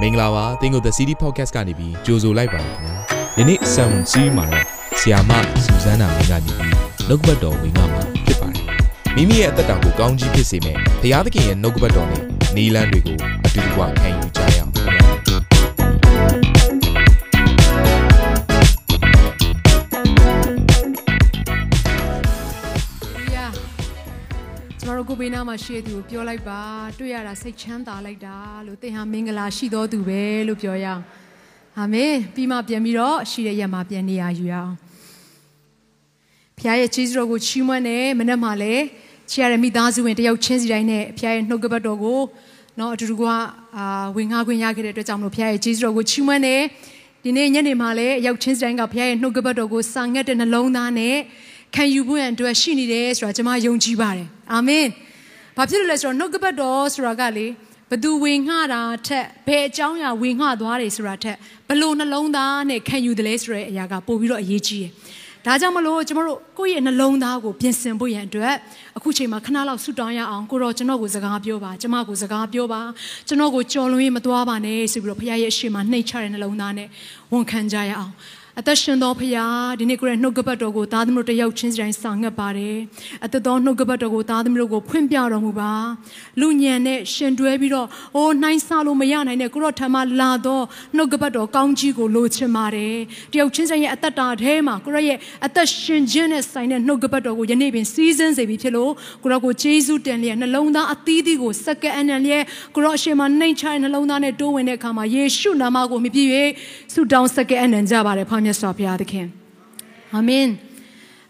မင်္ဂလာပါသင်ကို The City Podcast ကနေပြီးကြိုဆိုလိုက်ပါခင်ဗျာယနေ့ Seven Series မှာတော့ဆီယာမစူဇန်နာမင်းကနေပြီးနှုတ်ကပတ်တော်ဝင်ကမှာဖြစ်ပါတယ်မိမိရဲ့အသက်တာကိုကောင်းကြီးဖြစ်စေမယ့်ဘုရားသခင်ရဲ့နှုတ်ကပတ်တော်နဲ့နီလန်းတွေကိုအတူတကွခံယူကြရအောင် ကျွန်တော်တို့ကိုဘေးနားမှာရှိတဲ့သူကိုပြောလိုက်ပါတွေ့ရတာစိတ်ချမ်းသာလိုက်တာလို့သင်ဟာမင်္ဂလာရှိတော်သူပဲလို့ပြောရအောင်အာမင်ပြီးမှပြန်ပြီးတော့ရှိတဲ့ရက်မှာပြန်နေရယူရအောင်ဖခင်ရဲ့ကြီးစွာကိုချီးမွမ်းတယ်မနေ့မှလည်းချီရတဲ့မိသားစုဝင်တယောက်ချင်းစီတိုင်းနဲ့ဖခင်ရဲ့နှုတ်ကပတ်တော်ကိုနော်အတူတူကအာဝင်ငါခွင့်ရခဲ့တဲ့အတွက်ကြောင့်မလို့ဖခင်ရဲ့ကြီးစွာကိုချီးမွမ်းတယ်ဒီနေ့ညနေမှာလည်းအယောက်ချင်းစီတိုင်းကဖခင်ရဲ့နှုတ်ကပတ်တော်ကိုစာငတ်တဲ့နှလုံးသားနဲ့ခံယူဖို့ရန်အတွက်ရှိနေတယ်ဆိုတာကျွန်မယုံကြည်ပါတယ်အာမင် ဘာဖြစ်လို့လဲဆိုတော့နှုတ်ကပတ်တော်ဆိုတာကလေဘသူဝင်ငှတာထက်ဘယ်အကြောင်းအရာဝင်ငှသွားတယ်ဆိုတာထက်ဘလို့နှလုံးသားနဲ့ခံယူတယ်လဲဆိုတဲ့အရာကပို့ပြီးတော့အရေးကြီးတယ်ဒါကြောင့်မလို့ကျွန်တော်တို့ကိုယ့်ရဲ့နှလုံးသားကိုပြင်ဆင်ဖို့ရန်အတွက်အခုချိန်မှာခဏလောက်ဆူတောင်းရအောင်ကိုတော့ကျွန်တော်ကိုစကားပြောပါကျွန်မကိုစကားပြောပါကျွန်တော်ကိုကြော်လွန်ရင်မသွားပါနဲ့ဆိုပြီးတော့ဖခင်ရဲ့အရှိမနှိတ်ချတဲ့နှလုံးသားနဲ့ဝန်ခံကြရအောင် အသက်ရှင်သောဖရာဒီနေ့ကိုရဲ့နှုတ်ကပတ်တော်ကိုသားသမီးတို့တယောက်ချင်းစီတိုင်းဆောင်ငတ်ပါတယ်အသက်သောနှုတ်ကပတ်တော်ကိုသားသမီးတို့ကိုဖွင့်ပြတော်မူပါလူညံနဲ့ရှင်တွဲပြီးတော့အိုးနှိုင်းဆလို့မရနိုင်တဲ့ကိုရောထံမှာလာသောနှုတ်ကပတ်တော်ကောင်းကြီးကိုလိုချင်ပါတယ်တယောက်ချင်းစီရဲ့အသက်တာထဲမှာကိုရောရဲ့အသက်ရှင်ခြင်းနဲ့ဆိုင်တဲ့နှုတ်ကပတ်တော်ကိုယနေ့ပင်စီးစင်းစေပြီးဖြစ်လို့ကိုရောကိုဂျေဇုတင်လျက်နှလုံးသားအသီးသီးကိုစက္ကန့်အနံလျက်ကိုရောအရှင်မနှိမ်ချတဲ့နှလုံးသားနဲ့တိုးဝင်တဲ့အခါမှာယေရှုနာမကိုမြည်ပြည့်၍ဆုတောင်းစက္ကန့်အနံကြပါတယ်ဖောင်းမြတ်စွာဘုရားသခင်အာမင်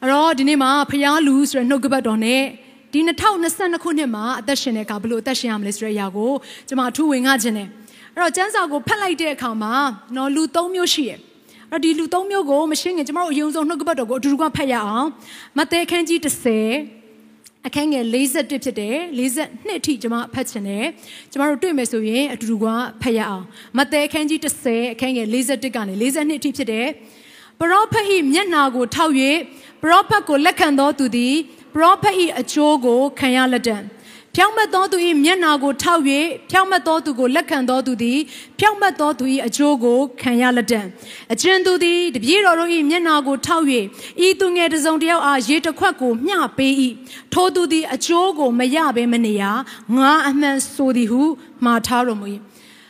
အဲ့တော့ဒီနေ့မှာဖျားလူဆိုတဲ့နှုတ်ကပတ်တော်နဲ့ဒီ2022ခုနှစ်မှာအသက်ရှင်တဲ့အခါဘယ်လိုအသက်ရှင်ရမလဲဆိုတဲ့အရာကိုကျွန်မအထူးဝင်ငှခြင်းတယ်အဲ့တော့ကျမ်းစာကိုဖတ်လိုက်တဲ့အခါမှာနော်လူ၃မျိုးရှိတယ်အဲ့တော့ဒီလူ၃မျိုးကိုမရှင်းခင်ကျွန်တော်တို့အယုံဆုံးနှုတ်ကပတ်တော်ကိုအတူတူကဖတ်ရအောင်မဿဲခန်းကြီး30 အခန်းငယ်41ဖြစ်တယ်42အထိကျွန်မဖတ်ချင်တယ်ကျွန်တော်တို့တွေ့မယ်ဆိုရင်အတူတူကဖတ်ရအောင်မဿဲခန်းကြီး30အခန်းငယ်41ကနေ42အထိဖြစ်တယ်ပရောဖက်၏မျက်နာကိုထောက်၍ပရောဖက်ကိုလက်ခံသောသူသည်ပရောဖက်၏အကျိုးကိုခံရလက်တံ ဖြောင့်မတ်သောသူ၏မျက်နာကိုထောက်၍ဖြောင့်မတ်သောသူကိုလက်ခံသောသူသည်ဖြောင့်မတ်သောသူ၏အကျိုးကိုခံရလက်တံအကျဉ်သူသည်တပည့်တော်တို့၏မျက်နာကိုထောက်၍ဤသူငယ်တစ်စုံတစ်ယောက်အားရေတစ်ခွက်ကိုမျှပေး၏ထိုသူသည်အကျိုးကိုမရဘဲမနေရငါအမှန်ဆိုသည်ဟုမှားထားတော်မူ၏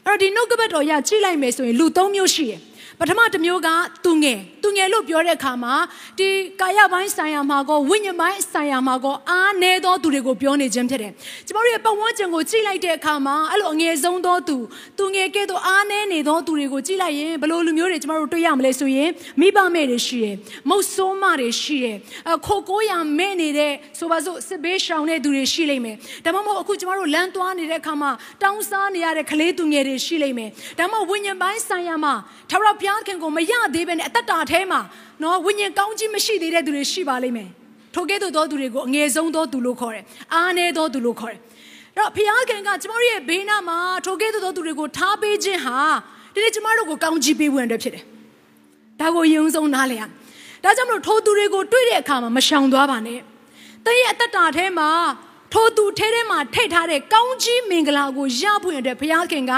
အဲ့တော့ဒီနှုတ်ကပတ်တော်ရကြည့်လိုက်မယ်ဆိုရင်လူ၃မျိုးရှိတယ် ပထမတစ်မျိုးကသူငယ်သူငယ်လို့ပြောတဲ့အခါမှာဒီကာယပိုင်းဆိုင်ရာမှာကောဝိညာဉ်ပိုင်းဆိုင်ရာမှာကောအားနည်းသောသူတွေကိုပြောနေခြင်းဖြစ်တယ်။ကျမတို့ရဲ့ပတ်ဝန်းကျင်ကိုကြည့်လိုက်တဲ့အခါမှာအဲ့လိုအငယ်ဆုံးသောသူသူငယ်ကဲ့သို့အားနည်းနေသောသူတွေကိုကြည့်လိုက်ရင်ဘယ်လိုလူမျိုးတွေကျမတို့တွေ့ရမလဲဆိုရင်မိဘမဲ့တွေရှိတယ်။မုတ်ဆိုးမတွေရှိတယ်။အခိုကိုရမဲ့နေတဲ့ဆိုပါစို့စစ်ဘေးရှောင်တဲ့သူတွေရှိလိမ့်မယ်။ဒါမှမဟုတ်အခုကျမတို့လမ်းသွားနေတဲ့အခါမှာတောင်းစားနေရတဲ့ကလေးသူငယ်တွေရှိလိမ့်မယ်။ဒါမှမဟုတ်ဝိညာဉ်ပိုင်းဆိုင်ရာမှာထာဝရဘုရားခင်ကိုမရသေးဘဲနဲ့အသက်တာထဲမှာနော်ဝိညာဉ်ကောင်းကြီးမရှိသေးတဲ့သူတွေရှိပါလိမ့်မယ်ထိုကဲ့သို့သောသူတွေကိုအငယ်ဆုံးသောသူလို့ခေါ်တယ်အားနည်းသောသူလို့ခေါ်တယ်အဲ့တော့ဘုရားခင်ကကျမတို့ရဲ့ဘေးနားမှာထိုကဲ့သို့သောသူတွေကိုထားပေးခြင်းဟာဒီနေ့ကျမတို့ကိုကောင်းကြီးပေးဝင်တဲ့ဖြစ်တယ်ဒါကိုယုံဆုံးနားလည်ရဒါကြောင့်မလို့ထိုသူတွေကိုတွေ့တဲ့အခါမှာမရှောင်သွားပါနဲ့တည့်ရဲ့အသက်တာထဲမှာထိုသူထဲထဲမှာထိတ်ထားတဲ့ကောင်းကြီးမင်္ဂလာကိုရဖို့ရတဲ့ဘုရားခင်က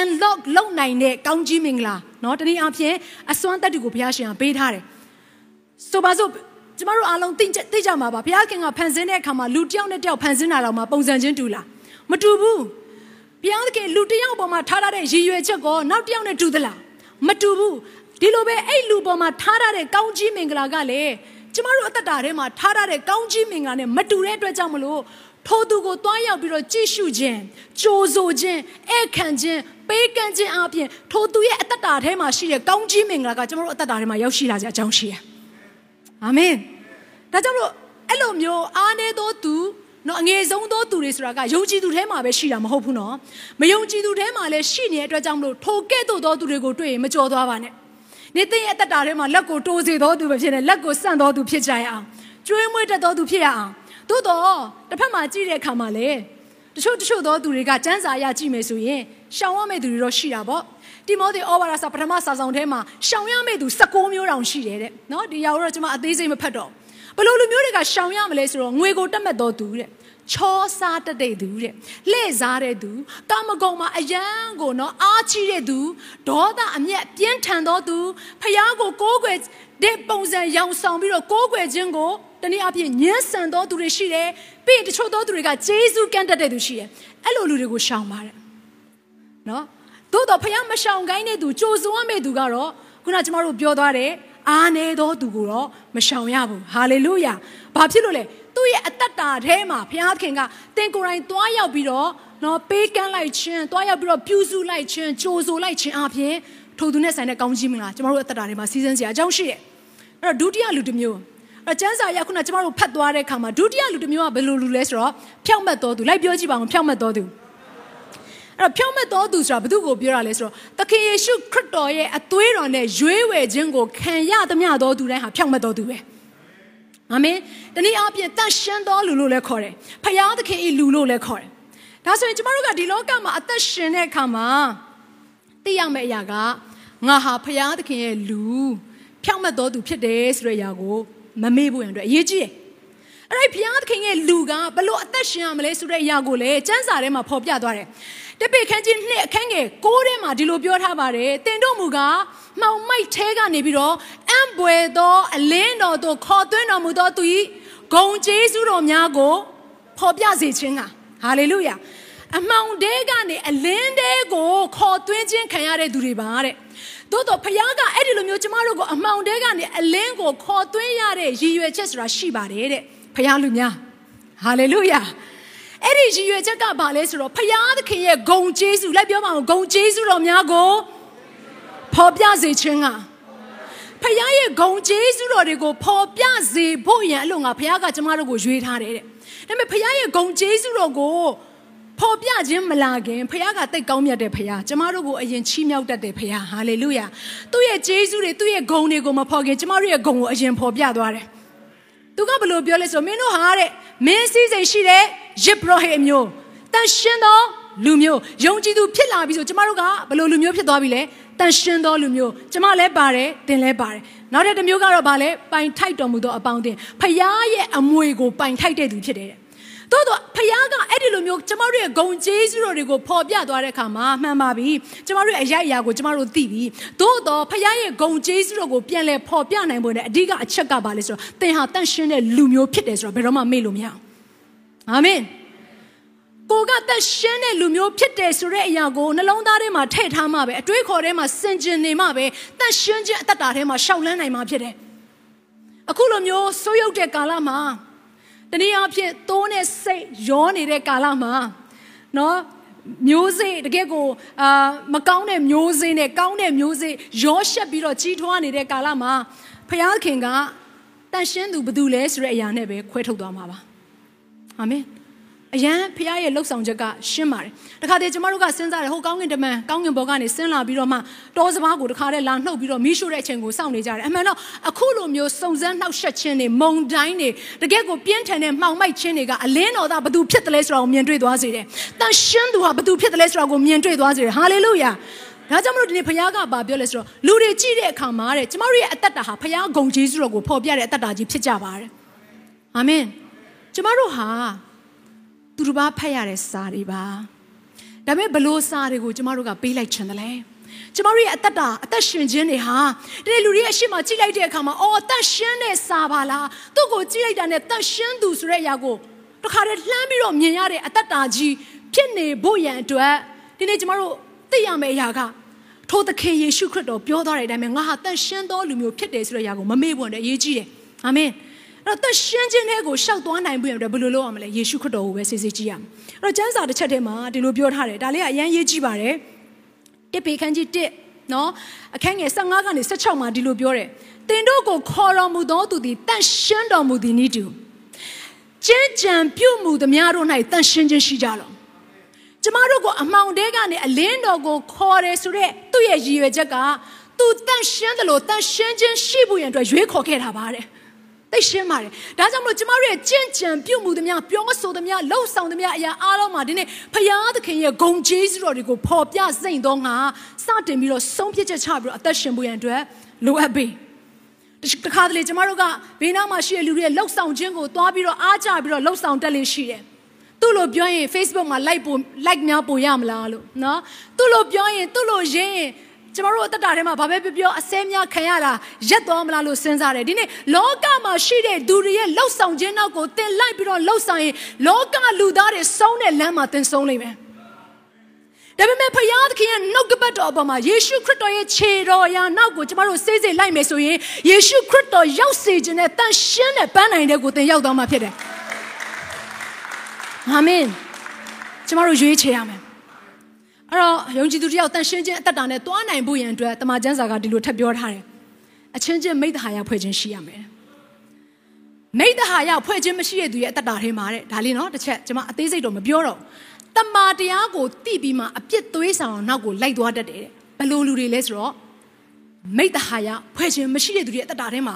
unlock လုပ်နိုင်တဲ့ကောင်းကြီးမင်္ဂလာเนาะတနည်းအားဖြင့်အစွမ်းတက်တူကိုဘုရားရှင်ကပေးထားတယ်ဆိုပါစို့ကျမတို့အားလုံးသိသိကြမှာပါဘုရားခင်ကဖန်ဆင်းတဲ့အခါမှာလူတစ်ယောက်နဲ့တစ်ယောက်ဖန်ဆင်းတာတော့မှပုံစံချင်းတူလားမတူဘူးဘုရားခင်လူတစ်ယောက်ပေါ်မှာထားထားတဲ့ရည်ရွယ်ချက်ကောနောက်တစ်ယောက်နဲ့တူသလားမတူဘူးဒီလိုပဲအဲ့လူပေါ်မှာထားထားတဲ့ကောင်းကြီးမင်္ဂလာကလည်းကျမတို့အသက်တာထဲမှာထားထားတဲ့ကောင်းကြီးမင်္ဂလာနဲ့မတူတဲ့အတွက်ကြောင့်မလို့ထိုသူကိုတွားရောက်ပြီးတော့ကြည့်ရှုခြင်းကြိုးဆိုခြင်းဧခံခြင်း ပေးကမ်းခြင်းအပြင်ထိုသူရဲ့အသက်တာထဲမှာရှိတဲ့ကောင်းကြီးမင်္ဂလာကကျွန်တော်တို့အသက်တာထဲမှာရောက်ရှိလာကြအကြောင်းရှိရအာမင်ဒါကြောင့်လို့အဲ့လိုမျိုးအားနည်းသောသူနော်အငယ်ဆုံးသောသူတွေဆိုတာကယုံကြည်သူထဲမှာပဲရှိတာမဟုတ်ဘူးနော်မယုံကြည်သူထဲမှာလည်းရှိနေတဲ့အတွက်ကြောင့်မလို့ထိုကဲ့သို့သောသူတွေကိုတွေ့ရင်မကြော်သွားပါနဲ့နေသိရဲ့အသက်တာထဲမှာလက်ကိုတိုးစေသောသူပဲဖြစ်နေလက်ကိုဆန့်သောသူဖြစ်ကြရအောင်ကျွေးမွေးတတ်သောသူဖြစ်ရအောင်သို့တော့တစ်ဖက်မှာကြည့်တဲ့အခါမှာလေ တချို့တချို့သောသူတွေကစံစာရကြည့်မယ်ဆိုရင်ရှောင်ရမယ့်သူတွေတော့ရှိတာပေါ့တိမောသေဩဝါဒစာပထမစာဆောင်ထဲမှာရှောင်ရမယ့်သူ16မျိုးတောင်ရှိတယ်တဲ့နော်ဒီရောက်တော့ကျွန်မအသေးစိတ်မဖတ်တော့ဘယ်လိုလူမျိုးတွေကရှောင်ရမလဲဆိုတော့ငွေကိုတက်မဲ့တော်သူတဲ့ ချောစားတတ်တဲ့သူတဲ့လှည့်စားတဲ့သူကာမဂုဏ်မှာအယံကိုနော်အားကြီးတဲ့သူဒေါသအမျက်ပြင်းထန်သောသူဖျားကိုကိုးကွယ်တဲ့ပုံစံရောင်ဆောင်ပြီးတော့ကိုးကွယ်ခြင်းကိုတနည်းအားဖြင့်ညှဉ်းဆန်သောသူတွေရှိတယ်ပြီးရင်တချို့သောသူတွေကဂျေဇုကန့်တတ်တဲ့သူရှိတယ်အဲ့လိုလူတွေကိုရှောင်ပါတယ်နော်သို့တော့ဖခင်မရှောင်ကိုင်းတဲ့သူကြိုးစွမ်းမဲ့သူကတော့ခုနကျမတို့ပြောသွားတယ်အားနေသောသူကိုတော့မရှောင်ရဘူးဟာလေလုယာဘာဖြစ်လို့လဲ သူ့ရဲ့အသက်တာထဲမှာဘုရားခင်ကတင်ကိုယ်တိုင်သွားရောက်ပြီးတော့နော်ပေးကမ်းလိုက်ခြင်းသွားရောက်ပြီးတော့ပြုစုလိုက်ခြင်းကြိုးဆိုလိုက်ခြင်းအပြင်ထိုသူနဲ့ဆိုင်တဲ့ကောင်းကြီးမင်္ဂလာကျမတို့အသက်တာထဲမှာစီစဉ်စရာအကြောင်းရှိတယ်အဲ့တော့ဒုတိယလူတစ်မျိုးအဲ့ကျမ်းစာရခုနကျမတို့ဖတ်သွားတဲ့အခါမှာဒုတိယလူတစ်မျိုးကဘယ်လိုလူလဲဆိုတော့ဖြောက်မတ်တော်သူလိုက်ပြောကြည့်ပါဦးဖြောက်မတ်တော်သူအဲ့တော့ဖြောင့်မတ်တော်သူဆိုတာဘု து ကိုပြောတာလဲဆိုတော့သခင်ယေရှုခရစ်တော်ရဲ့အသွေးတော်နဲ့ရွေးဝယ်ခြင်းကိုခံရသမျှသောသူတိုင်းဟာဖြောင့်မတ်တော်သူပဲ အာမင်တနည်းအားဖြင့်တန်ရှင်းတော်လူလို့လည်းခေါ်တယ်ဖယားသခင်ဤလူလို့လည်းခေါ်တယ်ဒါဆိုရင်ကျမတို့ကဒီလောကမှာအသက်ရှင်တဲ့အခါမှာသိရမယ့်အရာကငါဟာဖယားသခင်ရဲ့လူဖြောင့်မတ်တော်သူဖြစ်တယ်ဆိုတဲ့အရာကိုမမေ့ဖို့ရန်အတွက်အရေးကြီးတယ်အဲ့ဒီဘုရားသခင်ရဲ့လူကဘလို့အသက်ရှင်ရမလဲဆိုတဲ့အရာကိုလည်းကျမ်းစာထဲမှာဖော်ပြသွားတယ်တပိခန်းကြီးနှစ်အခန်းငယ်ကိုးထဲမှာဒီလိုပြောထားပါတယ်တင်တို့မူကမှောင်မိုက်ထဲကနေပြီးတော့အံ ပွေသောအလင်းတော်သို့ခေါ်သွင်းတော်မူသောသူ၏ဂုံကျေးဇူးတော်များကိုဖော်ပြစေခြင်းကဟာလေလုယာအမှောင်တဲကနေအလင်းတဲကိုခေါ်သွင်းခြင်းခံရတဲ့သူတွေပါတဲ့သို့တော့ဖခင်ကအဲ့ဒီလိုမျိုးကျမတို့ကိုအမှောင်တဲကနေအလင်းကိုခေါ်သွင်းရတဲ့ရည်ရွယ်ချက်ဆိုတာရှိပါတယ်တဲ့ဖခင်လူများဟာလေလုယာအဲ့ဒီရည်ရွယ်ချက်ကဘာလဲဆိုတော့ဖခင်သခင်ရဲ့ဂုံကျေးဇူးလိုက်ပြောပါဦးဂုံကျေးဇူးတော်များကိုဖော်ပြစေခြင်းက ဖခင်ရဲ့ဂုံကျေးဇူးတော်တွေကိုဖော်ပြစေဖို့ရန်အလို့ငါဖခင်ကကျမတို့ကိုရွေးထားတယ်တဲ့ဒါပေမဲ့ဖခင်ရဲ့ဂုံကျေးဇူးတော်ကိုဖော်ပြခြင်းမလာခင်ဖခင်ကတိတ်ကောင်းမြတ်တဲ့ဖခင်ကျမတို့ကိုအရင်ချီးမြှောက်တတ်တဲ့ဖခင်ဟာလေလုယာသူ့ရဲ့ကျေးဇူးတွေသူ့ရဲ့ဂုံတွေကိုမဖော်ခင်ကျမတို့ရဲ့ဂုံကိုအရင်ဖော်ပြသွားတယ်သူကဘလို့ပြောလဲဆိုတော့မင်းတို့ဟာတဲ့မင်းစည်းစိမ်ရှိတဲ့ရစ်ပရောဟိတ်မျိုးတန်ရှင်းသော လူမျိုးယုံကြည်သူဖြစ်လာပြီဆိုကျမတို့ကဘလို့လူမျိုးဖြစ်သွားပြီလဲတန်ရှင်းသောလူမျိုးကျမလည်းပါတယ်တင်လည်းပါတယ်နောက်တဲ့တစ်မျိုးကတော့ဗာလဲပိုင်ထိုက်တော်မူသောအပေါင်းတင်ဖခင်ရဲ့အမွေကိုပိုင်ထိုက်တဲ့သူဖြစ်တယ်တဲ့သို့တော့ဖခင်ကအဲ့ဒီလိုမျိုးကျမတို့ရဲ့ဂုံကျေးဇူးတော်တွေကိုဖော်ပြသွားတဲ့အခါမှာမှန်ပါပြီကျမတို့ရဲ့အရာအရာကိုကျမတို့သိပြီသို့တော့ဖခင်ရဲ့ဂုံကျေးဇူးတော်ကိုပြန်လဲဖော်ပြနိုင်ဖို့နဲ့အဓိကအချက်ကဘာလဲဆိုတော့သင်ဟာတန့်ရှင်းတဲ့လူမျိုးဖြစ်တယ်ဆိုတော့ဘယ်တော့မှမေ့လို့မရအောင်အာမင် ကိုကသက်ရှင်းတဲ့လူမျိုးဖြစ်တယ်ဆိုတဲ့အရာကိုနှလုံးသားထဲမှာထည့်ထားမှပဲအတွေးခေါ်ထဲမှာစင်ကြင်နေမှပဲသက်ရှင်းခြင်းအတ္တထဲမှာရှောက်လန်းနိုင်မှာဖြစ်တယ်အခုလိုမျိုးဆိုးရုပ်တဲ့ကာလမှာတနည်းအားဖြင့်သိုးနဲ့စိတ်ရောနေတဲ့ကာလမှာနော်မျိုးစေ့တကယ်ကိုအာမကောင်းတဲ့မျိုးစေ့နဲ့ကောင်းတဲ့မျိုးစေ့ရောရှက်ပြီးတော့ကြီးထွားနေတဲ့ကာလမှာဖခင်ကတန်ရှင်းသူဘယ်သူလဲဆိုတဲ့အရာနဲ့ပဲခွဲထုတ်သွားမှာပါအာမင် အရန်ဖခင်ရဲ့လှုပ်ဆောင်ချက်ကရှင်းပါတယ်တခါတည်းကျမတို့ကစဉ်းစားတယ်ဟိုကောင်းကင်တမန်ကောင်းကင်ဘောကနေဆင်းလာပြီးတော့မှတောစဘာကိုတခါတည်းလာနှုတ်ပြီးတော့မိရှို့တဲ့အချိန်ကိုစောင့်နေကြတယ်အမှန်တော့အခုလိုမျိုးစုံစမ်းနှောက်ယှက်ခြင်းတွေမုံတိုင်းတွေတကယ့်ကိုပြင်းထန်တဲ့မှောင်မိုက်ခြင်းတွေကအလင်းတော်သားဘသူဖြစ်တယ်လဲဆိုတာကိုမြင်တွေ့သွားစေတယ်တန်ရှင်းသူဟာဘသူဖြစ်တယ်လဲဆိုတာကိုမြင်တွေ့သွားစေတယ်ဟာလေလုယာဒါကြောင့်မလို့ဒီနေ့ဖခင်ကဘာပြောလဲဆိုတော့လူတွေကြည့်တဲ့အခါမှာတဲ့ကျမတို့ရဲ့အသက်တာဟာဖခင်ဂုံကျေးဇူးတော်ကိုဖော်ပြတဲ့အသက်တာကြီးဖြစ်ကြပါတယ်အာမင်ကျမတို့ဟာ သူတစ်ပါးဖတ်ရတဲ့စာတွေပါဒါပေမဲ့ဘလို့စာတွေကိုကျမတို့ကပေးလိုက်ချင်တယ်လေကျမတို့ရဲ့အသက်တာအသက်ရှင်ခြင်းတွေဟာဒီလူတွေရဲ့အရှိမကြည့်လိုက်တဲ့အခါမှာအော်အသက်ရှင်တဲ့စာပါလားသူ့ကိုကြည့်လိုက်တာနဲ့သက်ရှင်သူဆိုတဲ့အရာကိုတခါတည်းလှမ်းပြီးတော့မြင်ရတဲ့အသက်တာကြီးဖြစ်နေဖို့ရန်အတွက်ဒီနေ့ကျမတို့သိရမယ့်အရာကထိုသခင်ယေရှုခရစ်တော်ပြောသွားတဲ့အတိုင်းပဲငါဟာတန်ရှင်းသောလူမျိုးဖြစ်တယ်ဆိုတဲ့အရာကိုမမေ့ဖို့နဲ့အရေးကြီးတယ်အာမင်အဲ့ တော့တရှင်းခြင်းတွေကိုရှောက်သွားနိုင်ဖို့အတွက်ဘယ်လိုလုပ်ရမလဲယေရှုခရစ်တော်ကိုပဲစစ်စစ်ကြည့်ရမယ်အဲ့တော့ကျမ်းစာတစ်ချက်ထဲမှာဒီလိုပြောထားတယ်ဒါလေးကအရန်ရေးကြည့်ပါတယ်တစ်ပေခန်းကြီး1နော်အခန်းငယ်15ကနေ16မှာဒီလိုပြောတယ်တင်တို့ကိုခေါ်တော်မူသောသူသည်တန်ရှင်းတော်မူသည်နည်းတူကျင့်ကြံပြုမှုသမျှတို့၌တန်ရှင်းခြင်းရှိကြလောကျမတို့ကိုအမှောင်တဲကနေအလင်းတော်ကိုခေါ်တယ်ဆိုတော့သူ့ရဲ့ရည်ရွယ်ချက်ကသူတန်ရှင်းတယ်လို့တန်ရှင်းခြင်းရှိဖို့ရန်အတွက်ရွေးခေါ်ခဲ့တာပါတဲ့ သိရှင်းပါတယ်ဒါကြောင့်မလို့ကျမတို့ရဲ့ကြင်ကြံပြုတ်မှုသမျှပြောဆိုသမျှလှုပ်ဆောင်သမျှအရာအားလုံးမှာဒီနေ့ဖယားသခင်ရဲ့ဂုံကျေးဇူးတော်တွေကိုပေါ်ပြစိမ့်သောငါစတင်ပြီးတော့ဆုံးဖြတ်ချက်ချပြီးတော့အသက်ရှင်ဖို့ရန်အတွက်လိုအပ်ပြီတခါတလေကျမတို့ကဘေးနားမှာရှိတဲ့လူတွေရဲ့လှုပ်ဆောင်ခြင်းကိုသွားပြီးတော့အားကြပြီးတော့လှုပ်ဆောင်တက်လင်းရှိတယ်သူ့လိုပြောရင် Facebook မှာ like ပို like များပိုရမလားလို့နော်သူ့လိုပြောရင်သူ့လိုရင်းရင် ကျမတို့အသက်တာထဲမှာဘာပဲပြောပြောအစဲများခံရတာရက်သွားမလားလို့စဉ်းစားတယ်ဒီနေ့လောကမှာရှိတဲ့သူတွေရဲ့လှုပ်ဆောင်ခြင်းနောက်ကိုတင်လိုက်ပြီးတော့လှုပ်ဆောင်ရင်လောကလူသားတွေဆုံးတဲ့လမ်းမှာတင်ဆုံးလိမ့်မယ်ဒါပေမဲ့ဖယားသခင်ရဲ့နှုတ်ကပတ်တော်အပေါ်မှာယေရှုခရစ်တော်ရဲ့ခြေတော်ရာနောက်ကိုကျမတို့စေးစေးလိုက်မယ်ဆိုရင်ယေရှုခရစ်တော်ရောက်စေခြင်းနဲ့တန်ရှင်းတဲ့ပန်းနိုင်တဲ့ကိုသင်ရောက်သွားမှာဖြစ်တယ်။အာမင်။ကျမတို့ရွေးချယ်ရမယ်။ အဲ့တော့ယုံကြည်သူတယောက်တန်ရှင်းခြင်းအသက်တာနဲ့တွားနိုင်ဖို့ရန်အတွက်တမန်ကျမ်းစာကဒီလိုထပ်ပြောထားတယ်။အချင်းချင်းမိတ္တဟာယဖွဲ့ခြင်းရှိရမယ်။မိတ္တဟာယဖွဲ့ခြင်းမရှိတဲ့သူရဲ့အသက်တာထဲမှာတဲ့ဒါလေးနော်တစ်ချက်ကျမအသေးစိတ်တော့မပြောတော့တမာတရားကိုတိပြီးမှအပြစ်သွေးဆောင်နောက်ကိုလိုက်သွားတတ်တယ်ဘယ်လိုလူတွေလဲဆိုတော့မိတ္တဟာယဖွဲ့ခြင်းမရှိတဲ့သူတွေရဲ့အသက်တာထဲမှာ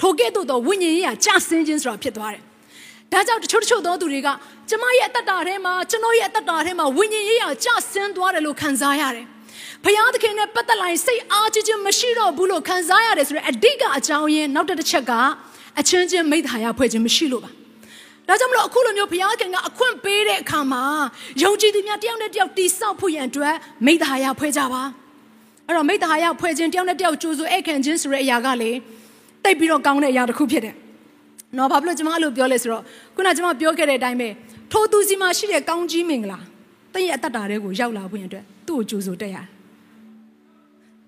ထိုကဲ့သို့သောဝိညာဉ်ရေးရာကြဆင်းခြင်းဆိုတာဖြစ်သွားတယ် ဒါကြောင့်တချို့တချို့သောသူတွေကကျမရဲ့အသက်တာထဲမှာကျွန်တော်ရဲ့အသက်တာထဲမှာဝိညာဉ်ရေးရာကြဆင်းသွားတယ်လို့ခံစားရတယ်။ဘုရားသခင်နဲ့ပတ်သက်လာရင်စိတ်အားကြီးခြင်းမရှိတော့ဘူးလို့ခံစားရတယ်ဆိုတော့အဓိကအကြောင်းရင်းနောက်တစ်ချက်ကအချင်းချင်းမိသားရဖွဲ့ခြင်းမရှိလို့ပါ။ဒါကြောင့်မလို့အခုလိုမျိုးဘုရားခင်ကအခွင့်ပေးတဲ့အခါမှာယုံကြည်သူများတယောက်နဲ့တယောက်တိဆောက်ဖို့ရန်အတွက်မိသားရဖွဲ့ကြပါ။အဲ့တော့မိသားရဖွဲ့ခြင်းတယောက်နဲ့တယောက်ကြိုးစိုးဧကန်ခြင်းဆိုတဲ့အရာကလေတိတ်ပြီးတော့ကောင်းတဲ့အရာတစ်ခုဖြစ်တယ်။ နော်ဘာဖြစ်လို့ကျွန်မအဲ့လိုပြောလဲဆိုတော့ခုနကျွန်မပြောခဲ့တဲ့အတိုင်းပဲထိုသူစီမှာရှိတဲ့ကောင်းကြီးမင်္ဂလာတင့်ရဲ့အသက်တာတွေကိုရောက်လာဖို့ရအတွက်သူ့ကိုကြိုးဆိုတက်ရတယ်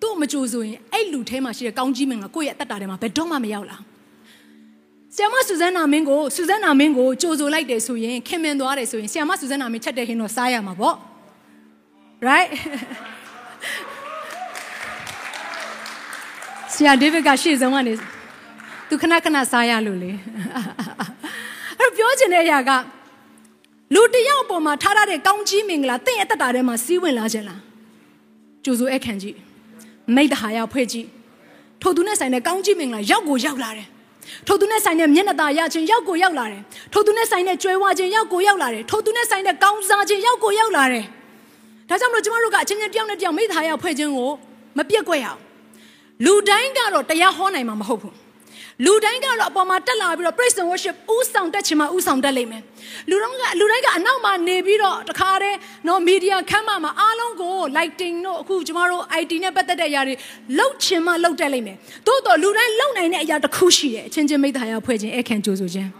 သူ့မကြိုးဆိုရင်အဲ့လူထဲမှာရှိတဲ့ကောင်းကြီးမင်္ဂလာကိုယ့်ရဲ့အသက်တာထဲမှာဘယ်တော့မှမရောက်လာဆ iam မဆူဇန်နာမင်းကိုဆူဇန်နာမင်းကိုကြိုးဆိုလိုက်တယ်ဆိုရင်ခင်မင်သွားတယ်ဆိုရင်ဆ iam မဆူဇန်နာမင်းချက်တဲ့ဟင်းတော့စားရမှာပေါ့ right ဆရာဒေးဗစ်ကရှေ့ဆုံးကနေ သူခဏခဏစားရလို့လေအဲ့တော့ပြောချင်တဲ့အရာကလူတယောက်ပေါ်မှာထားရတဲ့ကောင်းကြီးမင်္ဂလာတင့်ရဲ့တက်တာထဲမှာစီးဝင်လာခြင်းလားကြိုဆိုအခန့်ကြီးမိတ္တဟာယဖွဲ့ကြီးထိုသူနဲ့ဆိုင်တဲ့ကောင်းကြီးမင်္ဂလာရောက်ကိုရောက်လာတယ်ထိုသူနဲ့ဆိုင်တဲ့မျက်နှာသာရခြင်းရောက်ကိုရောက်လာတယ်ထိုသူနဲ့ဆိုင်တဲ့ကြွယ်ဝခြင်းရောက်ကိုရောက်လာတယ်ထိုသူနဲ့ဆိုင်တဲ့ကောင်းစားခြင်းရောက်ကိုရောက်လာတယ်ဒါကြောင့်မလို့ကျမတို့ကအချင်းချင်းတယောက်နဲ့တယောက်မိသားဟာယဖွဲ့ခြင်းကိုမပြက်ကွက်ရအောင်လူတိုင်းကတော့တရားဟောနိုင်မှာမဟုတ်ဘူး လူတိုင်းကတော့အပေါ်မှာတက်လာပြီးတော့ praise and worship ဥဆောင်တက်ချင်မှဥဆောင်တက်လိမ့်မယ်လူတော့ကလူတိုင်းကအနောက်မှာနေပြီးတော့တခါတည်းနော် media ခမ်းမမှာအားလုံးကို lighting တို့အခုကျမတို့ IT နဲ့ပတ်သက်တဲ့အရာတွေလှုပ်ချင်မှလှုပ်တက်လိမ့်မယ်သို့တော့လူတိုင်းလှုပ်နိုင်တဲ့အရာတစ်ခုရှိတယ်အချင်းချင်းမိသားရဖွဲ့ခြင်းအခန့်ကြိုးဆိုခြင်း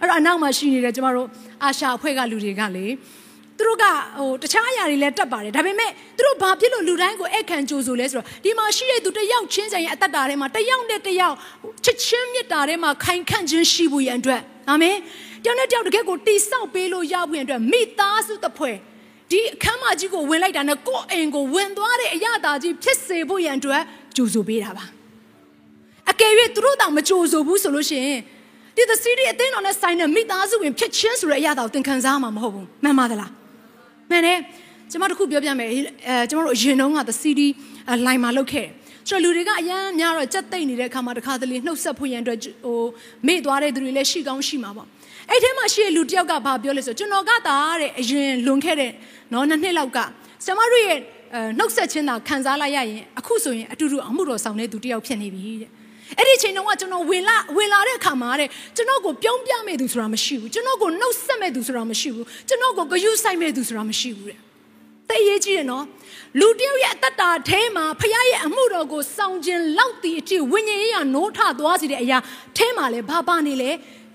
အဲ့တော့အနောက်မှာရှိနေတဲ့ကျမတို့အာရှအဖွဲ့ကလူတွေကလေ သူတို့ကဟိုတခြားအရာတွေလည်းတက်ပါတယ်ဒါပေမဲ့သူတို့ဘာဖြစ်လို့လူတိုင်းကိုအခန့်ကြိုဆိုလဲဆိုတော့ဒီမှာရှိတဲ့သူတယောက်ချင်းဆိုင်ရဲ့အသက်တာထဲမှာတယောက်နဲ့တယောက်ချစ်ချင်းမြတ်တာထဲမှာခိုင်ခန့်ခြင်းရှိဖို့ရန်အတွက်အာမင်တယောက်နဲ့တယောက်တကယ်ကိုတိဆောက်ပေးလို့ရဖို့ရန်အတွက်မိသားစုတစ်ဖွဲ့ဒီအခမ်းမကြီးကိုဝင်လိုက်တာနဲ့ကိုယ့်အိမ်ကိုဝင်သွားတဲ့အရာတာကြီးဖြစ်စေဖို့ရန်အတွက်ကြိုဆိုပေးတာပါအကယ်၍သူတို့တောင်မကြိုဆိုဘူးဆိုလို့ရှိရင်ဒီသစီရီအသင်းတော်နဲ့ဆိုင်တဲ့မိသားစုဝင်ဖြစ်ချင်းဆိုတဲ့အရာတော်သင်ခံစားမှာမဟုတ်ဘူးမှန်ပါသလား မှန်တယ်ကျွန်မတို့ခုပြောပြမယ်အဲကျွန်တော်တို့အရင်တုန်းက the CD line မှာလုပ်ခဲ့ဆိုတော့လူတွေကအရန်များတော့ကြက်သိမ့်နေတဲ့အခါမှာတခါတလေနှုတ်ဆက်ဖို့ရန်အတွက်ဟိုမေ့သွားတဲ့သူတွေလည်းရှိကောင်းရှိမှာပေါ့အဲ့ထဲမှာရှိတဲ့လူတယောက်ကဘာပြောလဲဆိုကျွန်တော်ကတာတဲ့အရင်လွန်ခဲ့တဲ့နော်နှစ်နှစ်လောက်ကကျွန်မတို့ရဲ့နှုတ်ဆက်ခြင်းသာခံစားလိုက်ရရင်အခုဆိုရင်အတူတူအမှုတော်ဆောင်တဲ့သူတယောက်ဖြစ်နေပြီတဲ့ အဲ့ဒီချိန်တုန်းကကျွန်တော်ဝင်လာဝင်လာတဲ့အခါမှာတဲ့ကျွန်တော်ကိုပြုံးပြမဲ့သူဆိုတာမရှိဘူးကျွန်တော်ကိုနှုတ်ဆက်မဲ့သူဆိုတာမရှိဘူးကျွန်တော်ကိုဂယုဆိုင်မဲ့သူဆိုတာမရှိဘူးတဲ့သိရေးကြည့်ရနော်လူတယောက်ရဲ့အတ္တထဲမှာဖခင်ရဲ့အမှုတော်ကိုစောင့်ခြင်းလောက်တည်အထိဝိညာဉ်ရေးရနိုးထသွားစေတဲ့အရာထဲမှာလဲဘာပါနေလဲ